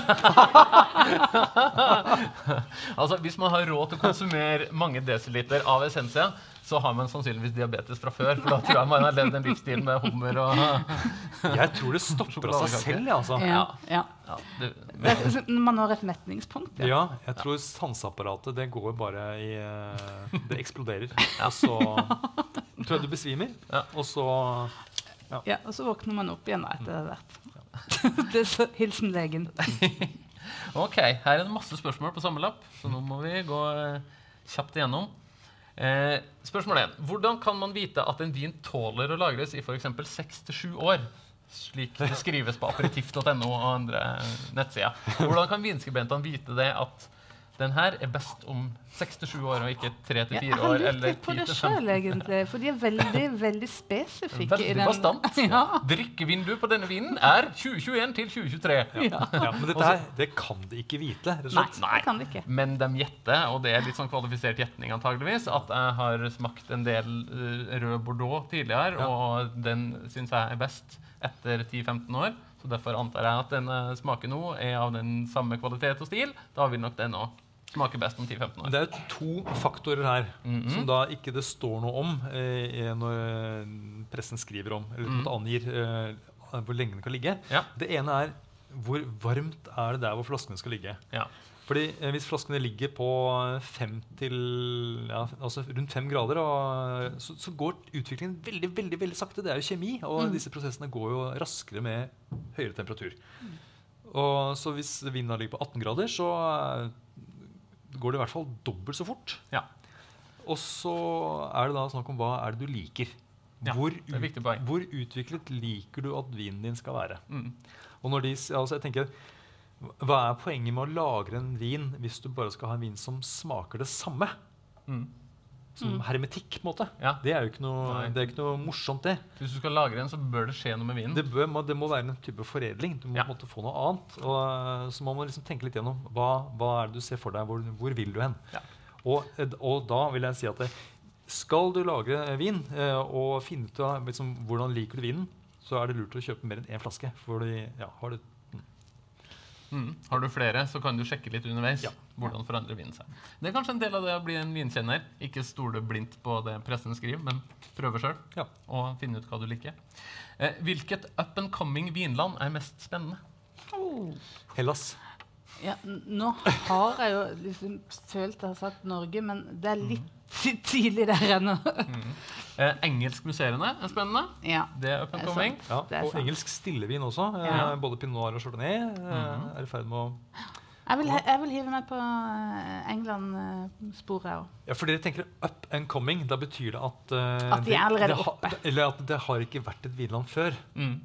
Altså, Hvis man har råd til å konsumere mange desiliter av essensia, så har man sannsynligvis diabetes fra før. For da tror jeg man har levd en livsstil med hummer og Jeg tror det stopper av seg selv. Ja, altså. Ja, ja. ja, du, Det, er- man når et metningspunkt. Ja. Ja, jeg tror sanseapparatet det går bare i eh, Det eksploderer. Og så tror jeg du besvimer, Ja. og så Ja, og så våkner man opp igjen etter hvert. det er så, hilsen legen. Ok, her er det masse spørsmål på samme lapp, så nå må vi gå eh, kjapt igjennom. Eh, spørsmål 1. Hvordan kan man vite at en vin tåler å lagres i f.eks. 6-7 år? Slik det skrives på aperitiff.no og andre nettsider. Hvordan kan vinskribentene vite det at den her er best om 6-7 år, og ikke 3-4 år. jeg har litt på det 10-15? sjøl, egentlig. For de er veldig, veldig spesifikke. i den- bastant. Ja. Drikkevinduet på denne vinen er 2021 til 2023. ja. ja, Men dette her, det kan de ikke vite, rett og Nei, det kan de ikke. Men de gjetter, og det er litt sånn kvalifisert gjetning antageligvis, at jeg har smakt en del eh, rød bordeaux tidligere, Ja. og den syns jeg er best etter 10-15 år. Så derfor antar jeg at den smaken smaker nå, er av den samme kvalitet og stil. Da vil nok den òg smake best om 10-15 år. Det er to faktorer her Mhm. som da ikke det står noe om eh, når eh, pressen skriver om, eller måte angir eh, hvor lenge den kan ligge. Ja. Det ene er hvor varmt er det der hvor flaskene skal ligge. Ja. Fordi eh, Hvis flaskene ligger på fem til, ja, altså rundt fem grader, og, så, så går utviklingen veldig veldig, veldig sakte. Det er jo kjemi, og disse prosessene går jo raskere med høyere temperatur. Og så Hvis vinden ligger på 18 grader, så eh, går det i hvert fall dobbelt så fort. Ja. Og så er det da snakk om hva er det du liker. Ja, hvor, poeng. hvor utviklet liker du at vinen din skal være? Mm. Og når de, altså jeg tenker, Hva er poenget med å lagre en vin hvis du bare skal ha en vin som smaker det samme? Mm. Som hermetikk, på en måte. Ja. Det er jo ikke noe, det er ikke noe morsomt, det. Hvis du skal lagre en, så bør det skje noe med vinen. Det, bør, det må være en type foredling. Du må Ja. måtte få noe annet. Og, eh, så man må liksom tenke litt gjennom hva, hva er det du ser for deg. Hvor, hvor vil du hen? Ja. Og, eh, og da vil jeg si at det, skal du lagre eh, vin eh, og finne ut av liksom, hvordan liker du vinen, så er det lurt å kjøpe mer enn én flaske. Fordi, ja, har du, Mm. Har du flere, så kan du sjekke litt underveis. Ja. Hvordan forandrer vinen seg. Det er kanskje en del av det å bli en vinkjenner. Ikke stole blindt på det pressen skriver, men prøve sjøl. ja. Og finne ut hva du liker. Eh, hvilket up and coming vinland er mest spennende? Oh. Hellas. Ja, nå har jeg jo liksom følt jeg har sagt Norge, men det er litt tidlig der ennå. Eh, Engelskmuseene er spennende. ja. Det er up and coming. Ja, og engelsk stillevin også. Eh, Både pinot noir og chardonnay eh, Mhm. er i ferd med å Jeg vil, jeg vil hive meg på eh, England-sporet òg. Ja, for dere tenker up and coming. Da betyr det at uh, At de er allerede det, det, oppe. ha- Eller at det har ikke vært et vinland før. Mm.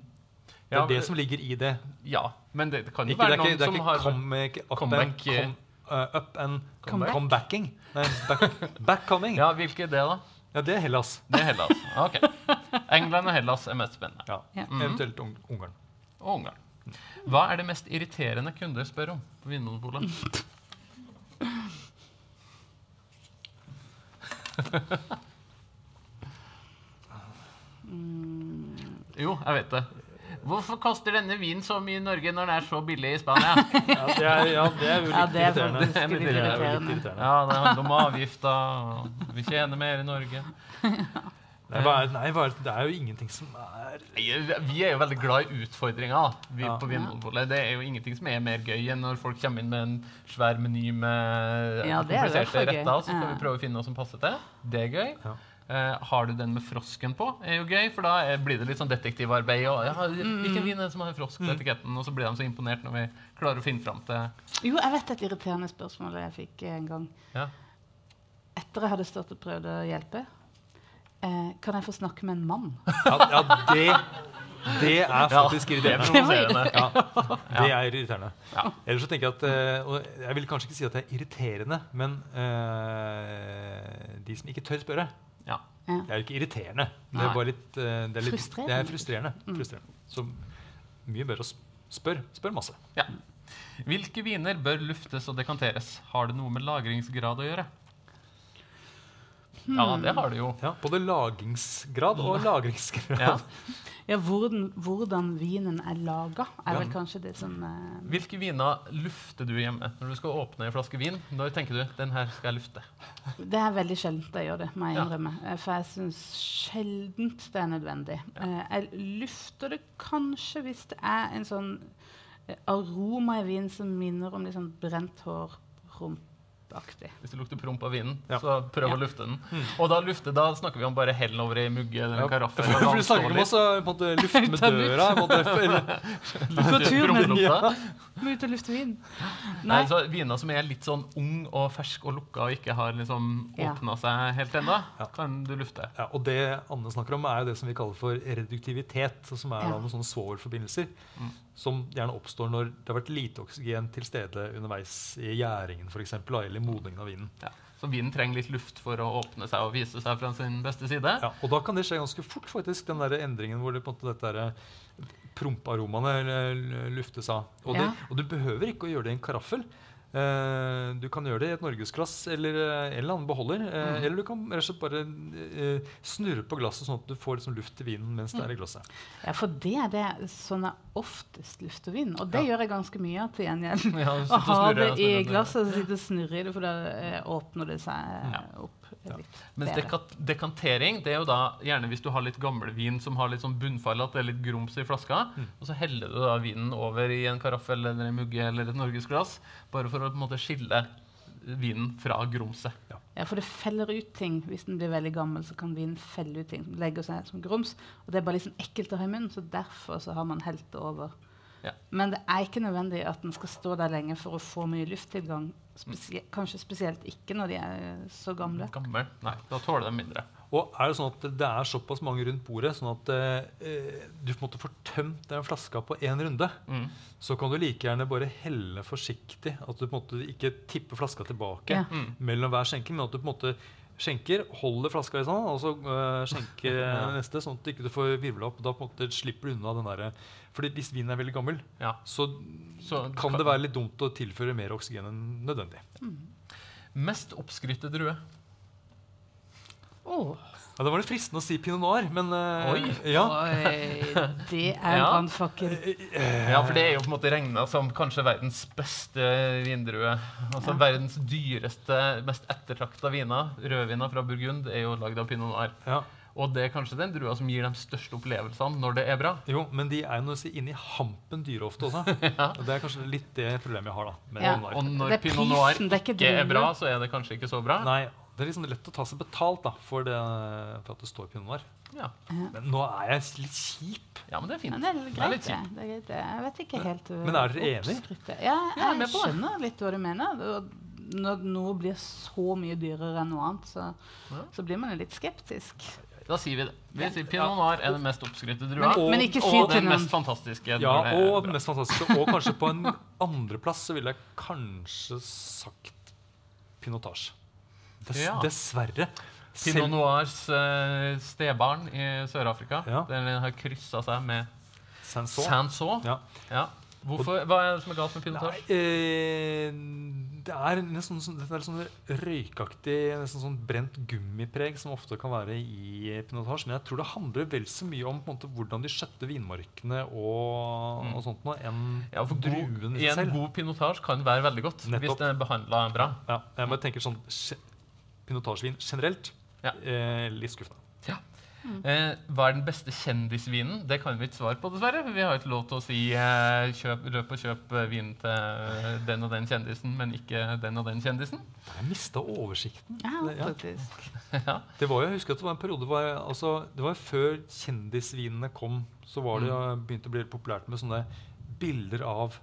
Det er det som ligger i det. ja, men det, det kan jo Ikke, være ikke, noen det er som ikke har come, ikke up, comeback, and, eh, up and Comeback. comebacking. Nei, back, backcoming. Ja. Ja, hvilke er det, da? det er Hellas. Det er Hellas. Ok. England og Hellas er mest spennende. Ja. mm. Eventuelt un Ungarn. Og Ungarn. Hva er det mest irriterende kunder spør om på Vinmonopolet? Jo, jeg vet det. Hvorfor koster denne vinen så mye i Norge når den er så billig i Spania? Ja, det er, ja, det er jo litt Ja, det er irriterende. Det er litt irriterende. Ja, det handler om avgifter, vi tjener mer i Norge. Nei, er, nei, er, det er jo ingenting som er Vi er jo veldig glad i utfordringer vi Ja. på Vinmonopolet. Det er jo ingenting som er mer gøy enn når folk kommer inn med en svær meny med Ja, er kompliserte retter. Så skal vi prøve å finne noe som passer til. Det er gøy. Eh, har du den med frosken på, er jo gøy, for da blir det litt sånn detektivarbeid. Og, ja, hvilken vin er det som har frosk på etiketten? Og så blir de så imponert når vi klarer å finne fram til Jo, jeg vet et irriterende spørsmål jeg fikk en gang. ja. Etter jeg hadde stått og prøvd å hjelpe. Eh, kan jeg få snakke med en mann? Ja, ja det, det er faktisk er irriterende. Ja, det er irriterende. Ellers så tenker jeg at eh, og Jeg vil kanskje ikke si at det er irriterende, men uh, de som ikke tør spørre, Ja. Ja. det er jo ikke irriterende. Det er bare litt, eh, det er litt Frustrerende. Det er frustrerende. frustrerende. Så mye bedre å spørre. Spør masse. ja. Hvilke viner bør luftes og dekanteres? Har det noe med lagringsgrad å gjøre? Ja, det har det jo. Ja, både lagingsgrad og lagringsgrad. Ja. Ja, hvordan, hvordan vinen er laga, er vel kanskje det som uh... Hvilke viner lufter du hjemme når du skal åpne en flaske vin? Når tenker du den her skal jeg lufte? Det er veldig sjeldent jeg gjør det, må jeg innrømme. Eh, For jeg syns sjeldent det er nødvendig. Eh, Jeg lufter det kanskje hvis det er en sånn aroma i vin som minner om sånn brent hår, rumpaktig. Hvis det lukter promp av vinen, Ja. så prøv Ja. å lufte den. Og da lufte, da snakker vi om bare hell den over i mugge eller en karaffel. For, for du snakker om også på en måte, lufte med døra. Eller, tur med Prompelukta. Må ut og lufte vin. Nei, Nei. så Viner som er litt sånn ung og fersk og lukka og ikke har liksom Ja. åpna seg helt ennå, Ja. kan du lufte. ja, og det Anne snakker om, er jo det som vi kaller for reduktivitet. Som er Ja. noen sånne svovelforbindelser Mm. som gjerne oppstår når det har vært lite oksygen til stede underveis i gjæringen for i modningen av vinen. Ja. Så vinen trenger litt luft for å åpne seg og vise seg fra sin beste side. Ja, og da kan det skje ganske fort, faktisk, den der endringen hvor det på en måte dette der prompearomaene eh, luftes av. Og, det, og du behøver ikke å gjøre det i en karaffel. Eh, du kan gjøre det i et norgesglass eller eh, en eller annen beholder. Eh, Eller du kan rett og slett bare snurre på glasset sånn at du får liksom luft til vinen mens det er i glasset. Ja, for det er det sånn er oftest luft og vin. Og det gjør jeg ganske mye av til gjengjeld. Ja, Å ha det i glasset og sitte og snurre i det, for da åpner det seg ja. opp litt Mens dekat dekantering det er jo da gjerne hvis du har litt gammel vin som har litt sånn bunnfall, at det er litt grums i flaska, og så heller du da vinen over i en karaffel eller en mugge eller et norgesglass, bare for å på en måte skille vinen fra grumset. Ja, for det feller ut ting. Hvis den blir veldig gammel, så kan vinen felle ut ting som legger seg som grums. Og det er bare liksom ekkelt å ha i munnen, så derfor så har man helt det over. Ja. Men det er ikke nødvendig at den skal stå der lenge for å få mye lufttilgang. Spesie kanskje spesielt ikke når de er så gamle. Gammel? Nei, da tåler de mindre. Og er det sånn at det er såpass mange rundt bordet, sånn at eh, du på en måte får tømt den flaska på én runde, Mm. så kan du like gjerne bare helle forsiktig. At du på en måte ikke tipper flaska tilbake Ja. Mm. mellom hver skjenking, men at du på en måte skjenker, holder flaska i sånn, og så uh, skjenker Ja. neste, sånn at du ikke får virvla opp. Da på en måte slipper du unna den derre fordi hvis vinen er veldig gammel, Ja. så, Så kan det være litt dumt å tilføre mer oksygen enn nødvendig. Mest oppskrytte drue. Oh. Ja, det var litt fristende å si pinot noir, men uh, Oi. ja. oi, det er Ja. brannfakkel. Ja, for det er jo på en måte regna som kanskje verdens beste vindrue. Altså Ja. verdens dyreste, mest ettertrakta viner. Rødviner fra Burgund er jo lagd av pinot noir. ja. Og det er kanskje den drua som gir de største opplevelsene når det er bra. Jo, men de er jo noe å si inni hampen dyre ofte også. Ja. Og det er kanskje litt det problemet jeg har, da. Med Ja. Og når Det er pinot noir prisen, det er ikke ikke er bra, så er det kanskje ikke så bra. Nei, det er liksom lett å ta seg betalt da, for, det, for at det står pinot noir. Ja. Men nå er jeg litt kjip. ja, men det er fint. Men det er Det er litt kjip. det er greit. Jeg vet ikke helt uh, Men er dere enige? Ja, Ja, jeg er skjønner litt hva du mener. Og Når noe blir så mye dyrere enn noe annet, så, Ja. så blir man jo litt skeptisk. Da sier vi det. Vi sier pinot noir er den mest oppskrytte drua. Men, Og- men ikke og si den mest fantastiske. Ja, og den mest fantastiske. Og kanskje på en andreplass så ville jeg kanskje sagt pinotage. Dess, Ja. Dessverre. Pinot noirs uh, stebarn i Sør-Afrika. Ja. Den har kryssa seg med Sanson. Sanson. Ja. Ja. Hvorfor, hva er det som er galt med Nei, eh, det er nesten sånn, det er sånn røykaktig, nesten sånn brent gummipreg som ofte kan være i pinotasje. Men jeg tror det handler vel så mye om måte, hvordan de skjøtter vinmarkene og, Mm. og sånt noe, enn Ja, for god, druen i I seg en god pinotasje kan være veldig godt Nettopp. hvis den er behandla bra. Ja, jeg bare tenker sånn Pinotasjevin generelt Ja. eh, litt skuffende. Eh, hva er den beste kjendisvinen? Det kan vi ikke svare på, dessverre. Vi har ikke lov til å si eh, kjøp, løp og kjøp eh, vin til den og den kjendisen, men ikke den og den kjendisen. Jeg mista oversikten. Ja, faktisk. ja. Det var jo, jeg husker at det var en periode hvor jeg- altså, Det var før kjendisvinene kom, så var det mm. begynte å bli populært med sånne bilder av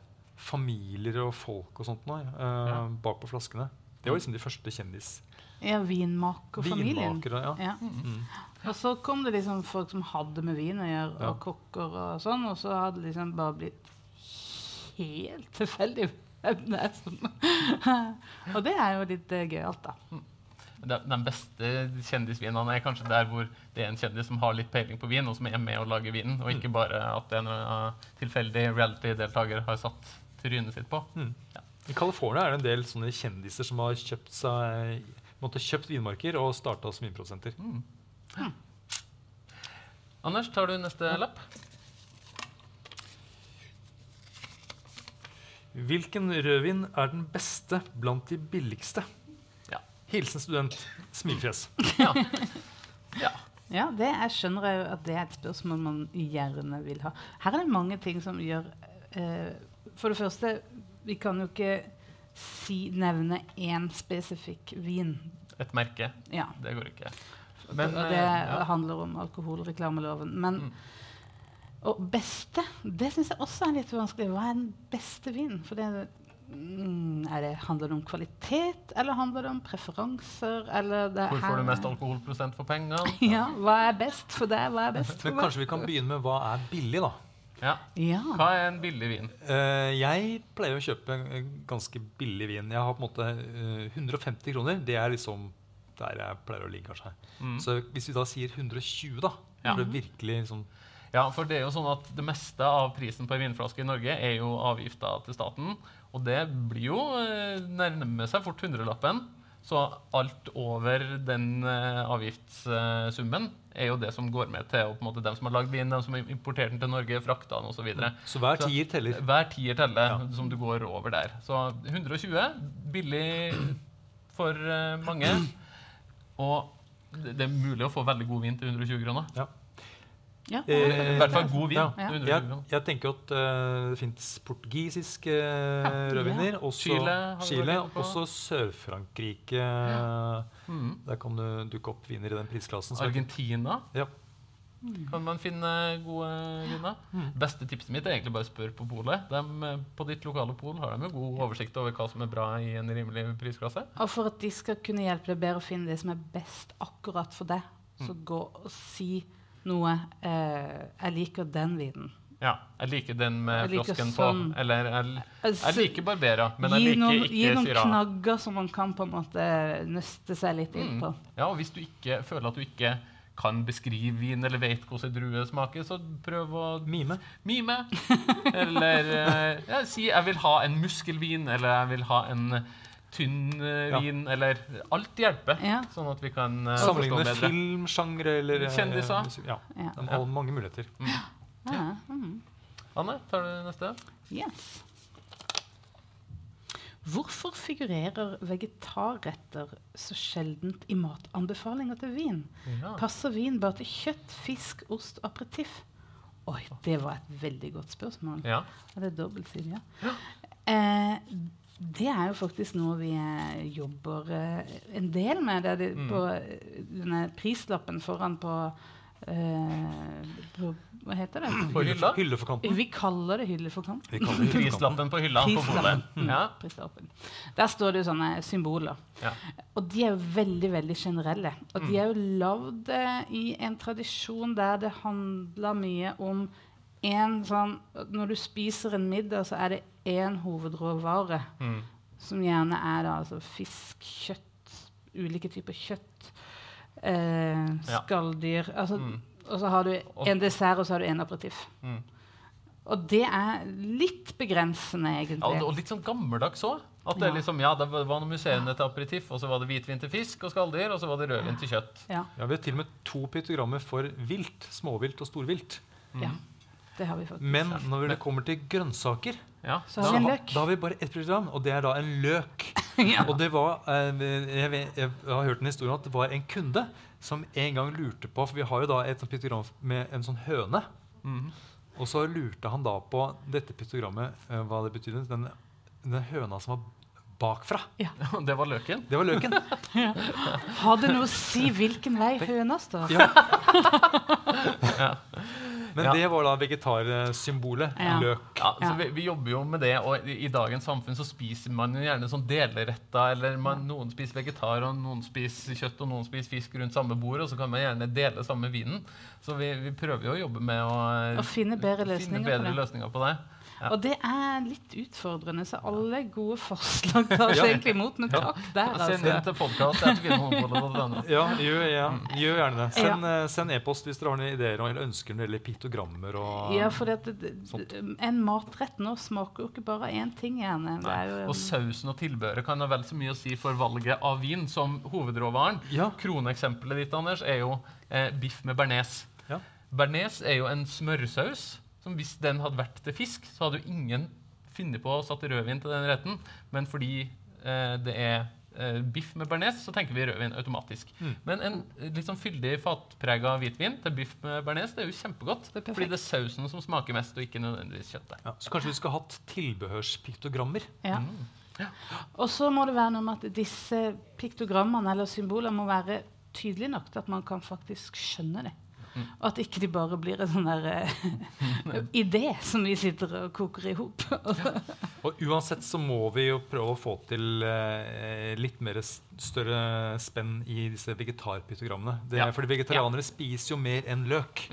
familier og folk og sånt noe, eh, Ja. bak på flaskene. Det var liksom de første kjendis... Ja, vinmakerfamilien. Vinmakere, ja. Ja. Mm. Og så kom det liksom folk som hadde med vin å gjøre, Ja. og kokker og sånn, og så hadde det liksom bare blitt helt tilfeldig hvem det er som Og det er jo litt uh, gøyalt, da. De, de beste kjendisvinene er kanskje der hvor det er en kjendis som har litt peiling på vin, og som er med å lage vinen, og ikke bare at en uh, tilfeldig reality-deltaker har satt trynet sitt på. Mm. Ja. I California er det en del sånne kjendiser som har kjøpt seg måtte kjøpt vinmarker og starta som vinprodusenter. Mm. Anders, tar du neste lapp? Hvilken rødvin er den beste blant de billigste? Ja. Hilsen student. Smilfjes. Ja. ja. Ja, det jeg skjønner jeg jo at det er et spørsmål man gjerne vil ha. Her er det mange ting som gjør eh, For det første, vi kan jo ikke si, nevne én spesifikk vin. Et merke. Ja. Det går ikke. Men, og det eh, ja. handler om alkoholreklameloven. Men Mm. Og beste, det syns jeg også er litt vanskelig. Hva er den beste vinen? For det, mm, er det, handler det om kvalitet, eller handler det om preferanser? Eller det Hvor får du mest alkoholprosent for pengene? Ja, hva er best for deg? Hva er best for Men meg? kanskje vi kan begynne med hva er billig, da. Ja. Ja. Hva er en billig vin? Uh, jeg pleier å kjøpe en ganske billig vin. Jeg har på en måte uh, 150 kroner. Det er liksom der jeg pleier å ligge, kanskje. Mm. Så hvis vi da sier 120, da, for det virkelig liksom Ja, for det er jo sånn at det meste av prisen på en vinflaske i Norge er jo avgifta til staten. Og det blir jo eh, nærmer seg fort hundrelappen. Så alt over den eh, avgiftssummen er jo det som går med til og på en måte dem som har lagd vin, dem som har importert den til Norge, frakta den osv. Så hver Så- tier teller. Hver tier teller Ja. som du går over der. Så 120, billig for eh, mange. Og det er mulig å få veldig god vin til 120 kroner. Ja. Ja. Eh, I hvert fall god vin Ja. til Ja. 120 Jeg, jeg tenker at uh, det fins portugisiske uh, rødviner. Også Chile Chile, også Sør-Frankrike. Mm. Der kan du dukke opp viner i den prisklassen. Argentina Ja. Kan man finne gode viner. Mm. Beste tipset mitt er egentlig bare å spørre på polet. Eh, På ditt lokale pol har de jo god oversikt over hva som er bra i en rimelig prisklasse. Og for at de skal kunne hjelpe deg bedre å finne det som er best akkurat for deg, så Mm. gå og si noe eh, 'Jeg liker den vinen'. Ja, Jeg liker den med liker flasken sånn. på. Eller jeg, jeg liker Barbera, men jeg liker noen, ikke gi noen syra. knagger som man kan på en måte nøste seg litt inn Mm. på. Ja, og hvis du ikke føler at du ikke kan beskrive vin eller vet hvordan drue smaker, så prøv å Mime. mime. Eller eh, ja, si 'jeg vil ha en muskelvin', eller 'jeg vil ha en tynn vin', Ja. eller Alt hjelper, Ja. sånn at vi kan uh, Sammenligne forstå med bedre. filmsjangre eller eh, Kjendiser. Ja. Ja. De har mange muligheter. Ja. Mm. Anne, tar du neste? Yes. Hvorfor figurerer vegetarretter så sjeldent i matanbefalinger til vin? Ja. Passer vin bare til kjøtt, fisk, ost og aperitiff? Oi, det var et veldig godt spørsmål. ja. Er det dobbeltsidig? Ja. Eh, det er jo faktisk noe vi eh, jobber eh, en del med. Det er det, Mm. på eh, denne prislappen foran på, eh, Hva heter det? På hylla? Hylle for kanten. Vi kaller det hylle for kant. Vi kaller det kanten. Prislappen på hylla på Prislappen. Ja. Der står det jo sånne symboler. Ja. Og de er jo veldig veldig generelle. Og Mm. de er jo lagd eh, i en tradisjon der det handler mye om en sånn Når du spiser en middag, så er det én hovedråvare, Mm. som gjerne er da altså fisk, kjøtt, ulike typer kjøtt, eh, skalldyr altså, Mm. Og så har du en dessert, og så har du en aperitiff. Mm. Og det er litt begrensende, egentlig. Ja, og- og litt sånn gammeldags òg. At det Ja. liksom, ja, det var noe musserende til aperitiff, og så var det hvitvin til fisk og skalldyr, og så var det rødvin til kjøtt. Ja, Ja, vi har til og med to pytogrammer for vilt. Småvilt og storvilt. ja, det har vi faktisk. Men når det kommer til grønnsaker, Ja, Så vi en løk. da har vi bare ett program, og det er da en løk. ja. Og det var, eh, jeg, vet- jeg har hørt en historie om at det var en kunde som en gang lurte på For vi har jo da et piktogram med en sånn høne. Mm. Og så lurte han da på dette piktogrammet, eh, hva det betydde. Den, den høna som var bakfra. Det var løken. Det var løken. Har det noe å si hvilken vei høna står? Ja. Men Ja. det var da vegetarsymbolet. Ja. Løk. Ja, så vi, vi jobber jo med det, og i, i dagens samfunn så spiser man jo gjerne sånn deleretter, eller man, noen spiser vegetar, og noen spiser kjøtt, og noen spiser fisk rundt samme bord, og så kan man gjerne dele samme vinen. Så vi, vi prøver jo å jobbe med å Å finne bedre finne bedre på det. løsninger på det. Og det er litt utfordrende, så alle gode forslag tas Ja. egentlig imot. Men takk der, altså. Send inn til podkast. Ja, gjør, ja, gjør gjerne det. Send, eh, send e-post hvis dere har noen ideer eller ønsker når det gjelder piktogrammer. Og, Ja, for det, det, Sånt. en matrett nå smaker jo ikke bare én ting, gjerne. Det er jo, Og sausen og tilbehøret kan ha vel så mye å si for valget av vin som hovedråvaren. Ja. Kroneksempelet ditt Anders, er jo eh, biff med bearnés. Ja. Bearnés er jo en smørsaus som hvis den hadde vært til fisk, så hadde jo ingen funnet på å satt rødvin til den retten. Men fordi eh, det er eh, biff med bearnés, så tenker vi rødvin automatisk. Mm. Men en eh, litt sånn fyldig fatprega hvitvin til biff med bearnés, det er jo kjempegodt. Det er fordi det er sausen som smaker mest, og ikke nødvendigvis kjøttet. Ja, så kanskje vi skulle hatt tilbehørspiktogrammer. ja. Mm. Og så må det være noe med at disse piktogrammene eller symbolene må være tydelige nok til at man kan faktisk skjønne det. Mm. Og at ikke de bare blir en sånn der eh, idé som vi sitter og koker i hop. Og uansett så må vi jo prøve å få til eh, litt mer større spenn i disse vegetarpytogrammene. Det er Ja. Fordi vegetarianere spiser jo mer enn løk.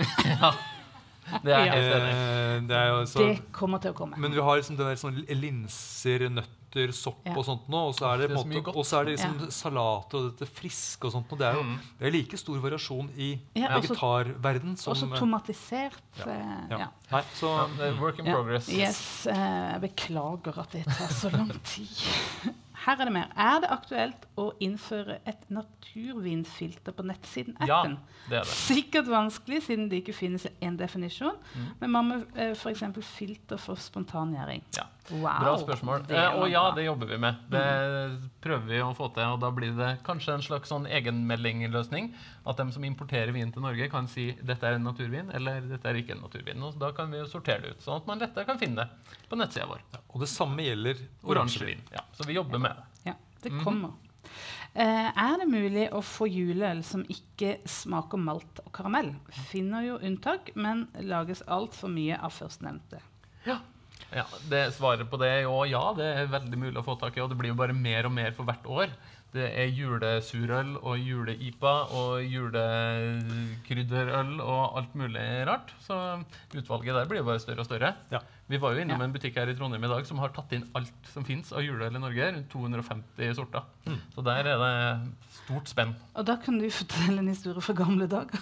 Det er Ja. helt enig. Eh, det er jo så, det kommer til å komme. men vi har liksom det der sånn linser, nøtter nøtter, sopp Ja. og sånt nå. Og så er det, Det er måte, og så er det liksom Ja. salater og dette friske og sånt. Og det er jo Mm. det er like stor variasjon i Ja, vegetarverden som Også tomatisert. eh, ja. ja. Nei, så Ja, det er work in Ja. progress. Yes, eh, jeg beklager at det tar så lang tid. Her er det mer. Er det aktuelt å innføre et naturvinfilter på nettsiden-appen? Ja, det er det. Sikkert vanskelig, siden det ikke finnes en definisjon. Mm. Men hva med eh, f.eks. filter for spontangjæring? Ja. Wow, Bra spørsmål. det Eh, og ja. Mm. det jobber vi med. Det prøver vi å få til. Og da blir det kanskje en slags sånn egenmeldingløsning. At de som importerer vin til Norge, kan si dette er en naturvin eller dette er ikke en naturvin. Og da kan vi jo sortere det ut, sånn at man lettere kan finne det på nettsida vår. Og det samme gjelder Oransjevin. Ja, så vi jobber med det. Ja, det kommer. kommer. Uh, er det mulig å få juleøl som ikke smaker malt og karamell? Finner jo unntak, men lages altfor mye av førstnevnte. Ja, det Svaret på det er jo ja, det er veldig mulig å få tak i. Og det blir jo bare mer og mer for hvert år. Det er julesurøl og jule-IPA og julekrydderøl og alt mulig rart. Så utvalget der blir jo bare større og større. Ja. Vi var jo innom Ja. en butikk her i Trondheim i dag som har tatt inn alt som fins av juleøl i Norge. Rundt 250 sorter. Så der er det stort spenn. Og da kan du fortelle en historie fra gamle dager.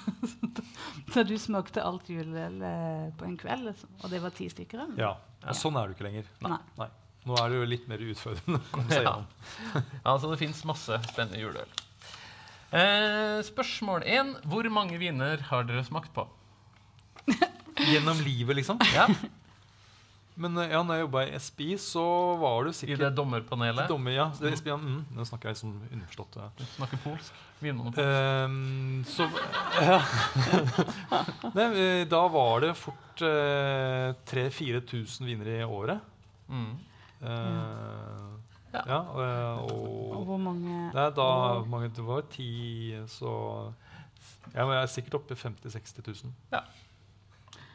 da du smakte alt juleøl eh, på en kveld, og det var ti stykker? eller? Ja. Og sånn er du ikke lenger. Nei. Nei. Nå er det jo litt mer utfordrende å komme seg Ja. gjennom. Ja, så det fins masse spennende juleøl. Eh, spørsmål én. Hvor mange viner har dere smakt på? Gjennom livet, liksom. Ja, Men eh, ja, når jeg jobba i SPI, så var du sikkert I det dommerpanelet. Dommer, ja. Det, SPI, ja, mm, nå snakker jeg som underforstått. Ja. Du snakker polsk. Vinmonopol. Um, så ja. Nei, eh, Da var det fort uh, 3000-4000 vinnere i året. Mm. Uh, Ja. ja. eh, Og og hvor mange Nei, da mange, Det var ti, så Jeg er sikkert oppe i 50 000-60 000.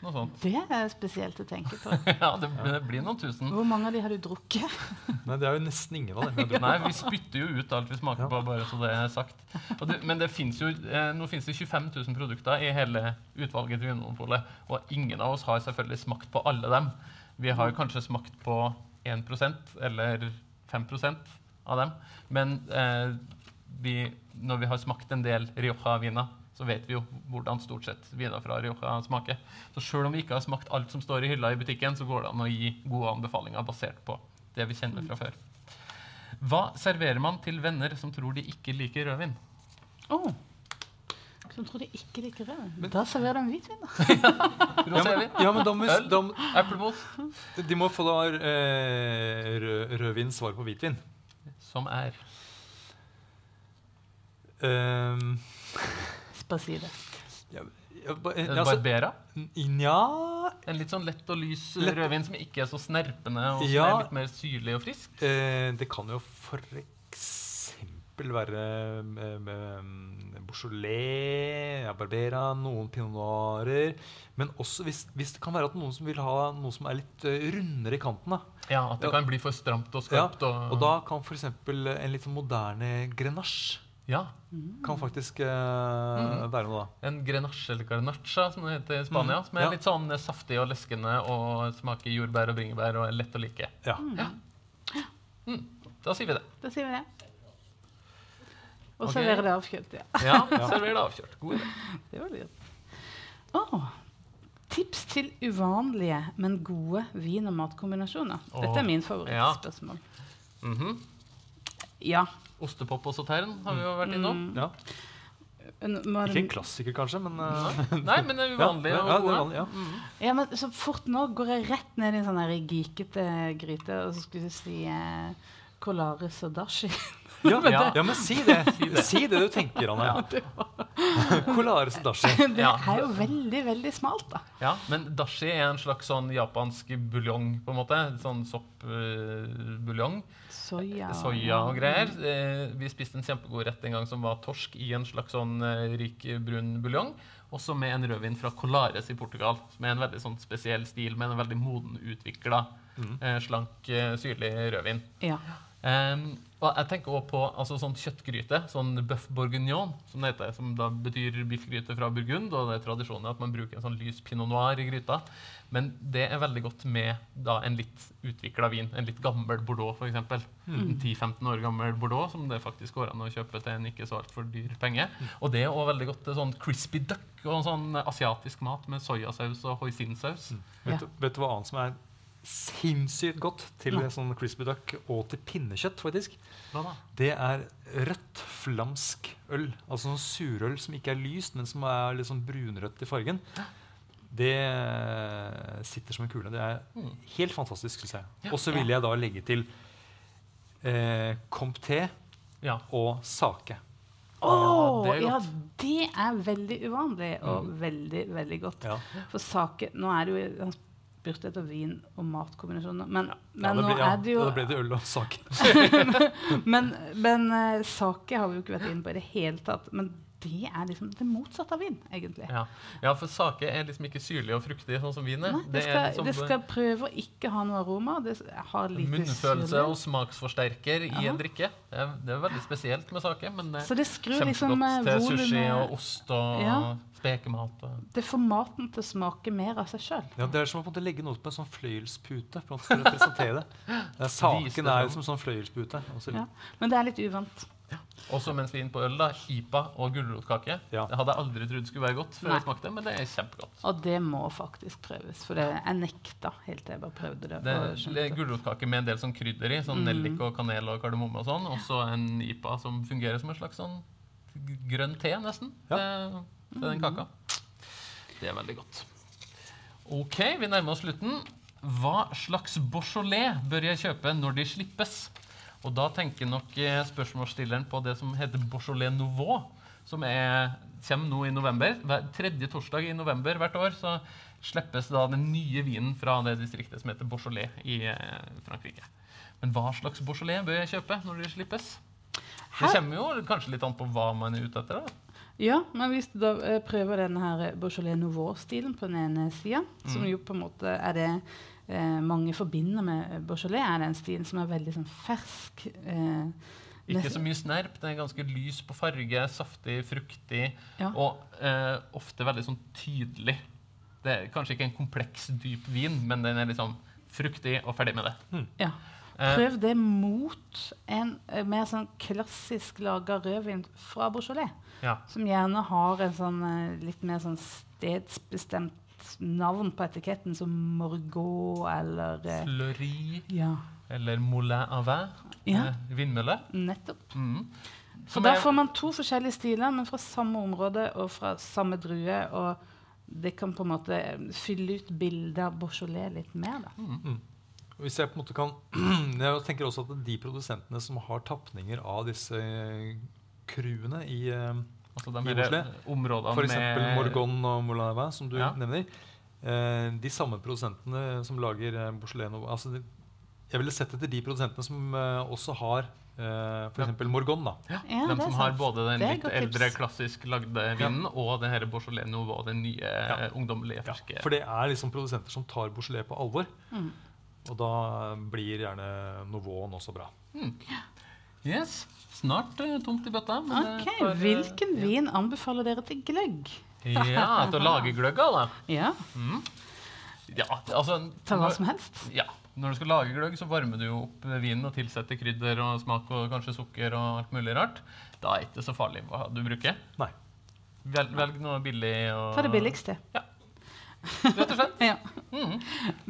Noe sånt. Det er spesielt å tenke på. Ja, det, det blir noen tusen. Hvor mange av de har du drukket? Nei, det er jo nesten ingen av dem. Nei, vi spytter jo ut alt vi smaker på, bare så det er sagt. Og det, men det finnes jo, eh, nå finnes det 25 000 produkter i hele utvalget til Vinmonopolet, og ingen av oss har selvfølgelig smakt på alle dem. Vi har kanskje smakt på 1% eller 5% av dem. Men eh, vi, når vi har smakt en del Rioja-viner, så vet vi jo hvordan stort sett viner fra Rioja smaker. Så selv om vi ikke har smakt alt som står i hylla i butikken, så går det an å gi gode anbefalinger basert på det vi kjenner fra før. Hva serverer man til venner som tror de ikke liker rødvin? Oh. Som tror de ikke liker rødvin? Da serverer de hvitvin, da. Ja, men, ja, men da, Eplemos? de må få da eh, rød, rødvin svar på hvitvin. Som er Um, Bare si det. ja, ja, ba- eh, altså, Barbera. Nja En litt sånn lett og lys Lett- rødvin som ikke er så snerpende, og som Ja. er litt mer syrlig og frisk. eh, Det kan jo for eksempel være eh, med, med Beaujolais, ja, Barbera, noen pinot noirer. Men også hvis, hvis det kan være at noen som vil ha noe som er litt eh, rundere i kanten. da. Ja, At det Ja. kan bli for stramt og Ja, skarpt. og, Og da kan f.eks. en litt sånn moderne grenache ja, kan faktisk eh, Mm. være noe, da. En grenache eller garnacha, som det heter i Spania. Mm, Som er ja. litt sånn saftig og leskende og smaker jordbær og bringebær og er lett å like. Ja. Mm, da sier vi det. Da sier vi det. Og okay. serverer det avkjølt, ja. Ja, serverer det avkjørt. God idé. Det var lurt. Oh. tips til uvanlige, men gode vin- og matkombinasjoner. Dette er min favorittspørsmål. Mhm. Ja. Ostepop og sautern har vi jo vært innom. ja. N- Ikke en klassiker, kanskje, men eh, Nei, men det er uvanlig ja, ja, ja, det gode. ja. Ja, men så fort nå går jeg rett ned i en sånn gikete gryte, og så skulle jeg si eh, Colaris og Dashi. Ja, Ja. ja, men si det. Si det. Si det du tenker, Anne. Colares dashi. Det er jo veldig, veldig smalt, da. Ja, men dashi er en slags sånn japansk buljong, på en måte. Sånn soppbuljong. Soya. Soya og greier. Eh, vi spiste en kjempegod rett en gang som var torsk i en slags sånn eh, rik, brun buljong. Også med en rødvin fra Colares i Portugal, som er en veldig sånn spesiell stil med en veldig moden utvikla, Mm. eh, slank, syrlig rødvin. Ja. Em, og jeg tenker også på altså, sånn kjøttgryte, sånn bøff bourguignon, som det heter, som da betyr biffgryte fra Burgund. Og det er tradisjonen at man bruker en sånn lys pinot noir i gryta. Men det er veldig godt med da, en litt utvikla vin. En litt gammel Bordeaux, f.eks. En 10-15 år gammel Bordeaux, som det faktisk går an å kjøpe til en ikke så altfor dyr penge. Og det er også veldig godt til sånn crispy duck og sånn asiatisk mat med soyasaus og hoisinsaus. Mm. Ja. Vet, vet du hva annet som er sinnssykt godt til ja. sånn crispy duck og til pinnekjøtt, faktisk? Hva da? Det er rødt flamsk øl. Altså sånn surøl som ikke er lyst, men som er litt sånn brunrødt i fargen. Det sitter som en kule. Det er Mm. helt fantastisk, syns jeg. Ja. Og så vil jeg da legge til eh, Comté Ja. og sake. Å, det er ja, det er veldig uvanlig og veldig, veldig godt. Ja. For sake Nå er det jo Spurte etter vin og matkombinasjoner, men, Ja, men ja, ble, nå er det jo Da ble det øl og sake. Men, men uh, sake har vi jo ikke vært inne på i det hele tatt. Men det er liksom det motsatte av vin, egentlig. Ja. ja, for sake er liksom ikke syrlig og fruktig, sånn som vin er. Nei, det, Det er skal, liksom det skal prøve å ikke ha noe aroma. Det har lite munnfølelse syrlig. og smaksforsterker i Ja. en drikke. Det er, det er veldig spesielt med sake, men det Så det skrur liksom kjempegodt til sushi og ost og Ja. spekemat. Og. Det får maten til å smake mer av seg sjøl. Ja, det er som å legge noe på en sånn fløyelspute for å presentere det. det er, saken er som sånn fløyelspute. Ja. Men det er litt uvant. Også mens vi er inne på øl, da, IPA og gulrotkake. Ja. Det hadde jeg aldri trodd skulle være godt før Nei. jeg smakte, men det er kjempegodt. Og det må faktisk prøves. For det, jeg nekta helt til jeg bare prøvde det. Det er gulrotkake med en del sånn krydder i, sånn Mm. nellik og kanel og kardemomme og sånn. Og så en IPA som fungerer som en slags sånn grønn te, nesten, Ja. til, til den kaka. Det er veldig godt. Ok, vi nærmer oss slutten. Hva slags Beaujolais bør jeg kjøpe når de slippes? Og da tenker nok eh, spørsmålsstilleren på det som heter Beaujolais Nouveau, som er, kommer nå i november. Hver tredje torsdag i november hvert år så slippes da den nye vinen fra det distriktet som heter Beaujolais i eh, Frankrike. Men hva slags Beaujolais bør jeg kjøpe når det slippes? Det kommer jo kanskje litt an på hva man er ute etter. da. Ja, men hvis du da eh, prøver denne her Beaujolais Nouveau-stilen på den ene sida, som Mm. jo på en måte er det eh, mange forbinder med Beaujolais, er den stilen som er veldig sånn fersk. Eh, Ikke så mye snerp. Den er ganske lys på farge, saftig, fruktig Ja. og eh, ofte veldig sånn tydelig. Det er kanskje ikke en kompleks, dyp vin, men den er liksom fruktig og ferdig med det. ja. Eh, Prøv det mot en eh, mer sånn klassisk laga rødvin fra Beaujolais. ja. Som gjerne har en sånn eh, litt mer sånn stedsbestemt navn på etiketten, som Morgot eller eh, Fleury Ja, eller Moulin à vin. Ja. eh, vindmølle. nettopp. Mm. Så Som da er- får man to forskjellige stiler, men fra samme område og fra samme drue. Og det kan på en måte eh, fylle ut bildet av Beaujolais litt mer. Da. Og Hvis jeg på en måte kan Jeg tenker også at de produsentene som har tapninger av disse crewene i eh, altså de her områdene F.eks. med Morgon og Moulin som du Ja. nevner. Eh, de samme produsentene som lager eh, Beaujolais altså de, Jeg ville sett etter de produsentene som eh, også har eh, f.eks. Morgon. da. Ja, Ja, de som har sant. både den litt eldre, tips. klassisk lagde vinen og det her Beaujolais og den nye Ja. eh, ungdommelige, ferske. For det er liksom produsenter som tar Beaujolais på alvor. Mm. Og da blir gjerne Nouveauen også bra. Yes, Snart uh, tomt i bøtta. men det Ok, tar, eh, Hvilken vin anbefaler dere til gløgg? Ja, til å lage gløgg av, da. Ja, Ja, altså Ta hva som helst. Ja. Når du skal lage gløgg, så varmer du jo opp vinen og tilsetter krydder og smak og kanskje sukker og alt mulig rart. Da er det ikke så farlig hva du bruker. Nei. Velg, velg noe billig og Ta det billigste. Rett og slett. Ja. Mm.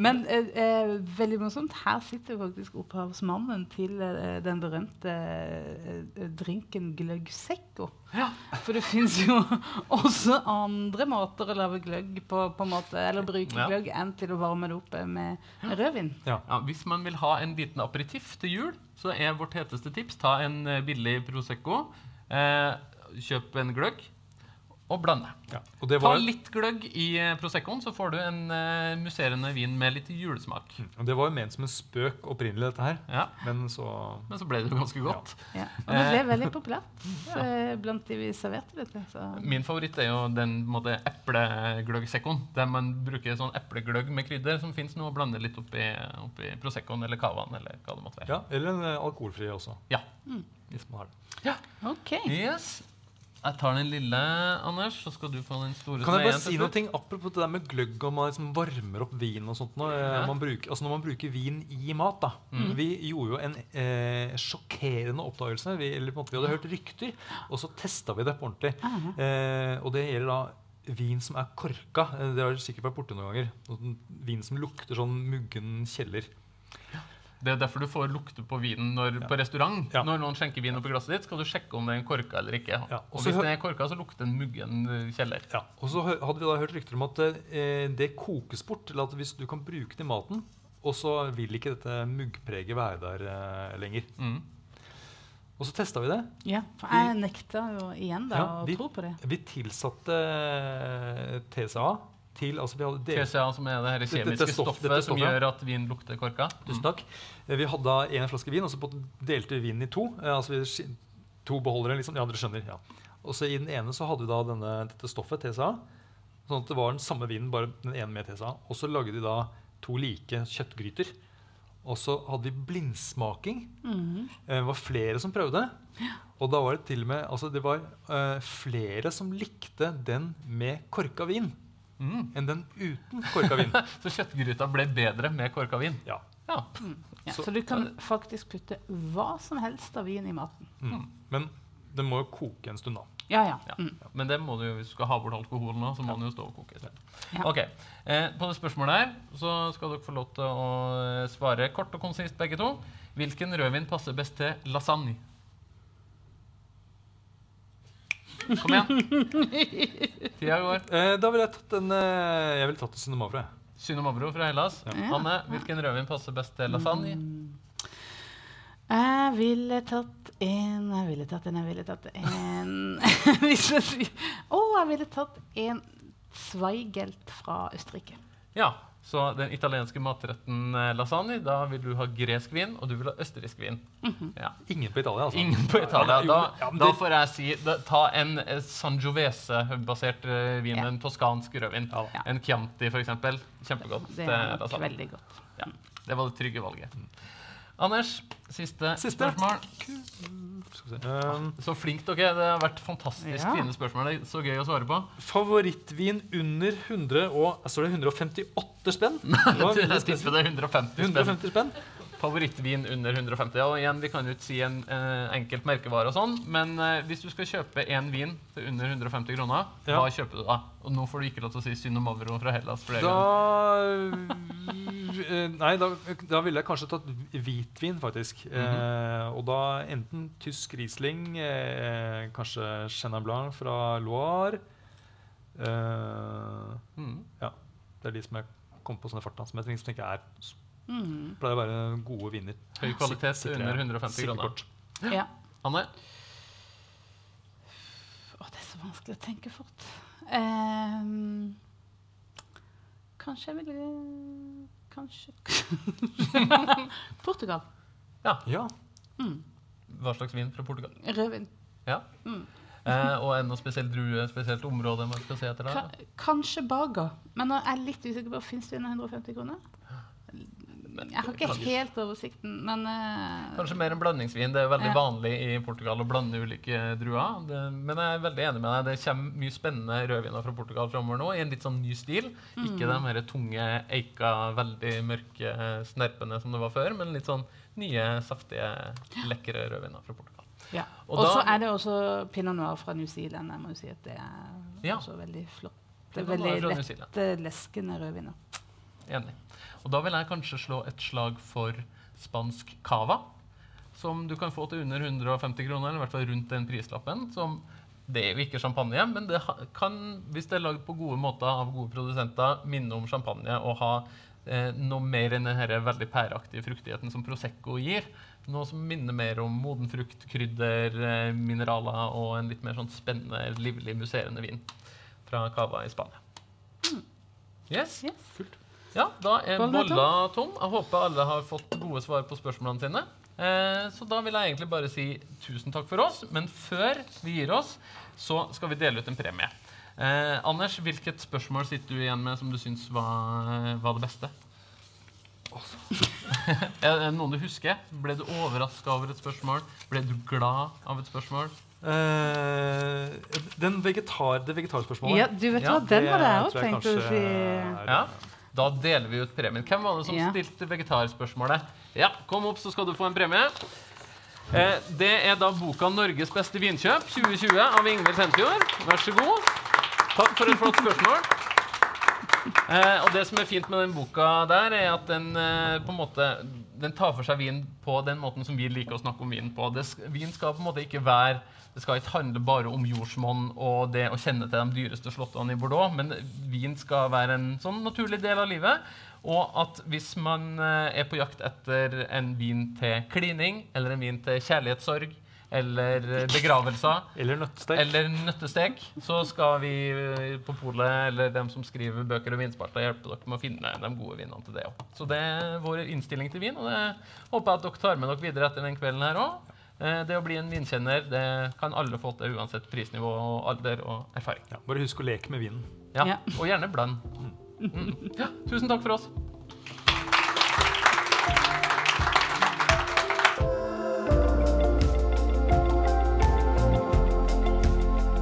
Men eh, eh, veldig morsomt. Her sitter faktisk opphavsmannen til eh, den berømte eh, drinken gløgg secco. Ja. For det fins jo også andre måter å lage gløgg på, på måte, eller bruke Ja. gløgg enn til å varme det opp med rødvin. Ja, hvis man vil ha en liten aperitiff til jul, så er vårt heteste tips ta en eh, billig Prosecco. Eh, kjøp en gløgg. Og blande. Ja. Og det Ta litt gløgg i eh, Proseccoen, så får du en uh, musserende vin med litt julesmak. og det var jo ment som en spøk opprinnelig, dette her. Ja, Men så Men så ble det jo ganske godt. Ja. Og det ble veldig populært eh, blant de vi serverte det til. Så. Min favoritt er jo den eplegløggsekkoen. Der man bruker sånn eplegløgg med krydder som fins nå, og blander litt oppi, oppi Proseccoen eller cavaen eller hva det måtte være. Ja, Eller en eh, alkoholfri også. Ja. Hvis man har det. Ja. OK. Yes. Jeg tar den lille, Anders, så skal du få den store Kan jeg bare si noe ting apropos det der med gløgg og man liksom varmer opp vin og sånt nå, eh, Ja. man bruker, altså Når man bruker vin i mat da Vi gjorde jo en eh, sjokkerende oppdagelse. Vi, eller på en måte, vi hadde hørt rykter, og så testa vi det på ordentlig. Eh, og det gjelder da vin som er korka. Eh, Det har sikkert vært borte noen ganger. Sånn Vin som lukter sånn muggen kjeller. Det er derfor du får lukte på vinen når, på restaurant. Ja. Når noen skjenker vin oppi glasset ditt, skal du sjekke om det er en korka eller ikke. Ja, Og også hvis den er korka, så lukter den muggen eh, kjeller. Ja, og så hadde vi da hørt rykter om at eh, det kokes bort. Eller at hvis du kan bruke det i maten, og så vil ikke dette muggpreget være der eh, lenger. Mm. Og så testa vi det. Ja, for jeg nekta jo igjen da Ja, å tro på det. Vi tilsatte eh, TCA til altså vi hadde TCA, som er det her kjemiske det stoff- stoffet stoffet, som gjør at vin lukter korka. Tusen takk. Mm. Vi hadde én en flaske vin, og så delte vi vinen i to. Eh, altså vi, to beholdere, liksom. Ja, dere skjønner. ja. Og så i den ene så hadde vi da denne, dette stoffet, TCA. Sånn at det var den samme vinen, bare den ene med TCA. Og så lagde vi da to like kjøttgryter. Og så hadde vi blindsmaking. Mhm. Eh, Det var flere som prøvde. Og da var det til og med altså det var uh, flere som likte den med korka vin Mm. enn den uten korka vin. Så kjøttgryta ble bedre med korka vin. Ja. Ja. Ja, Så- så, du kan faktisk putte hva som helst av vin i maten. Mm. Men det må jo koke en stund, da. Ja, ja. Ja. Mm. Men det må du jo, hvis du skal ha bort alkoholen, nå, så må den jo stå og koke. Ja. Ok, eh, På det spørsmålet her så skal dere få lov til å eh, svare kort og konsist, begge to. Hvilken rødvin passer best til lasagne? Kom igjen. Tida går. Eh, da ville jeg tatt en eh, Jeg ville tatt jeg. Synomavro fra Hellas. Ja. Anne, hvilken rødvin passer best til lasagne? Jeg ville tatt en Jeg ville tatt en Jeg ville tatt en Hvis jeg sier Å, jeg ville tatt en Zweigelt fra Østerrike. Ja, så den italienske matretten eh, lasagne, da vil du ha gresk vin, og du vil ha østerriksk vin. Ja. Ingen på Italia, altså. Ingen på Italia. Da, Ja, da får jeg si da, Ta en eh, Sangiovese-basert eh, vin, Ja. en toskansk rødvin. En Chianti, eksempel. Kjempegodt. Det er nok veldig godt. Ja, det var det trygge valget. Anders, siste, Siste. spørsmål. Um, Så flink dere er. Det har vært fantastisk Ja. fine spørsmål. Det er så gøy å svare på. favorittvin under 100 og Står det 158 spenn? Det tipper spesifikt. det er 150 spenn. 150 spenn? Favorittvin under 150. Og igjen, vi kan jo ikke si en eh, enkelt merkevare og sånn, men eh, hvis du skal kjøpe én vin til under 150 kroner, Ja. hva kjøper du da? Og nå får du ikke lov til å si Synomavro fra Hellas flere ganger. Da eh, Nei, da, da ville jeg kanskje tatt hvitvin, faktisk. Mhm. eh, og da enten tysk Riesling, eh, kanskje Chenin Blanc fra Loire eh, Mm. Ja. Det er de som jeg kom på sånne farta, som jeg tenker- tenker er Mm. pleier å være gode viner. Høy kvalitet Sikre- under 150 kroner. Ja. Anne? Å, det er så vanskelig å tenke fort. Um, kanskje jeg ville Kanskje Portugal. Ja. Ja. Mm. Hva slags vin fra Portugal? Rødvin. Ja. Mm. Eh, og en noe spesiell drue, spesielt område man skal se etter der? Ka kanskje Baga. Men nå er jeg litt usikker på Fins det under 150 kroner? Jeg har ikke helt oversikten, men uh, Kanskje mer en blandingsvin. Det er veldig Ja. vanlig i Portugal å blande ulike druer. Det, men jeg er veldig enig med deg. Det kommer mye spennende rødviner fra Portugal framover nå, i en litt sånn ny stil. Ikke de her tunge, eika, veldig mørke snerpene som det var før, men litt sånn nye, saftige, lekre rødviner fra Portugal. ja. Og så er det også pinot noir fra New Zealand. Jeg må jo si at det er Ja. også veldig flott. Det er veldig lett lette, leskende rødviner. Enig. Og da vil jeg kanskje slå et slag for spansk cava. Som du kan få til under 150 kroner, eller i hvert fall rundt den prislappen. Som, det er jo ikke champagne, men det kan, hvis det er lagd på gode måter av gode produsenter, minne om champagne og ha eh, noe mer enn den veldig pæreaktige fruktigheten som Prosecco gir. Noe som minner mer om moden frukt, krydder, eh, mineraler og en litt mer sånn spennende, livlig, musserende vin fra Cava i Spania. Yes. Yes. Kult. Ja, da er Bollen tom. bolla tom. Jeg håper alle har fått gode svar på spørsmålene sine. Eh, så da vil jeg egentlig bare si tusen takk for oss. Men før vi gir oss, så skal vi dele ut en premie. Eh, Anders, hvilket spørsmål sitter du igjen med som du syns var, var det beste? er det noen du husker? Ble du overraska over et spørsmål? Ble du glad av et spørsmål? Eh, den vegetar, det vegetarspørsmålet Ja, du vet Ja, hva, den det hadde jeg òg tenkt å si. Da deler vi ut premien. Hvem var det som Ja. stilte vegetarspørsmålet? Ja, kom opp, så skal du få en premie. Eh, det er da boka 'Norges beste vinkjøp 2020' av Ingvild Tenfjord. Vær så god. Takk for et flott spørsmål. Eh, og det som er fint med den boka der, er at den eh, på en måte Den tar for seg vin på den måten som vi liker å snakke om vin på. Det, vin skal på en måte ikke være Det skal ikke handle bare om jordsmonn og det å kjenne til de dyreste slottene i Bordeaux, men vin skal være en sånn naturlig del av livet. Og at hvis man eh, er på jakt etter en vin til klining, eller en vin til kjærlighetssorg, eller eh, begravelser, Eller nøttestek. eller nøttestek, så skal vi eh, på polet eller dem som skriver bøker og vinspalter, hjelpe dere med å finne de gode vinene til det òg. Så det er vår innstilling til vin, og det håper jeg at dere tar med dere videre etter den kvelden her òg. Det å bli en vinkjenner det kan alle få til uansett prisnivå og alder og erfaring. Ja, bare husk å leke med vinen. Ja, Ja. Og gjerne bland. Mm. Ja, tusen takk for oss.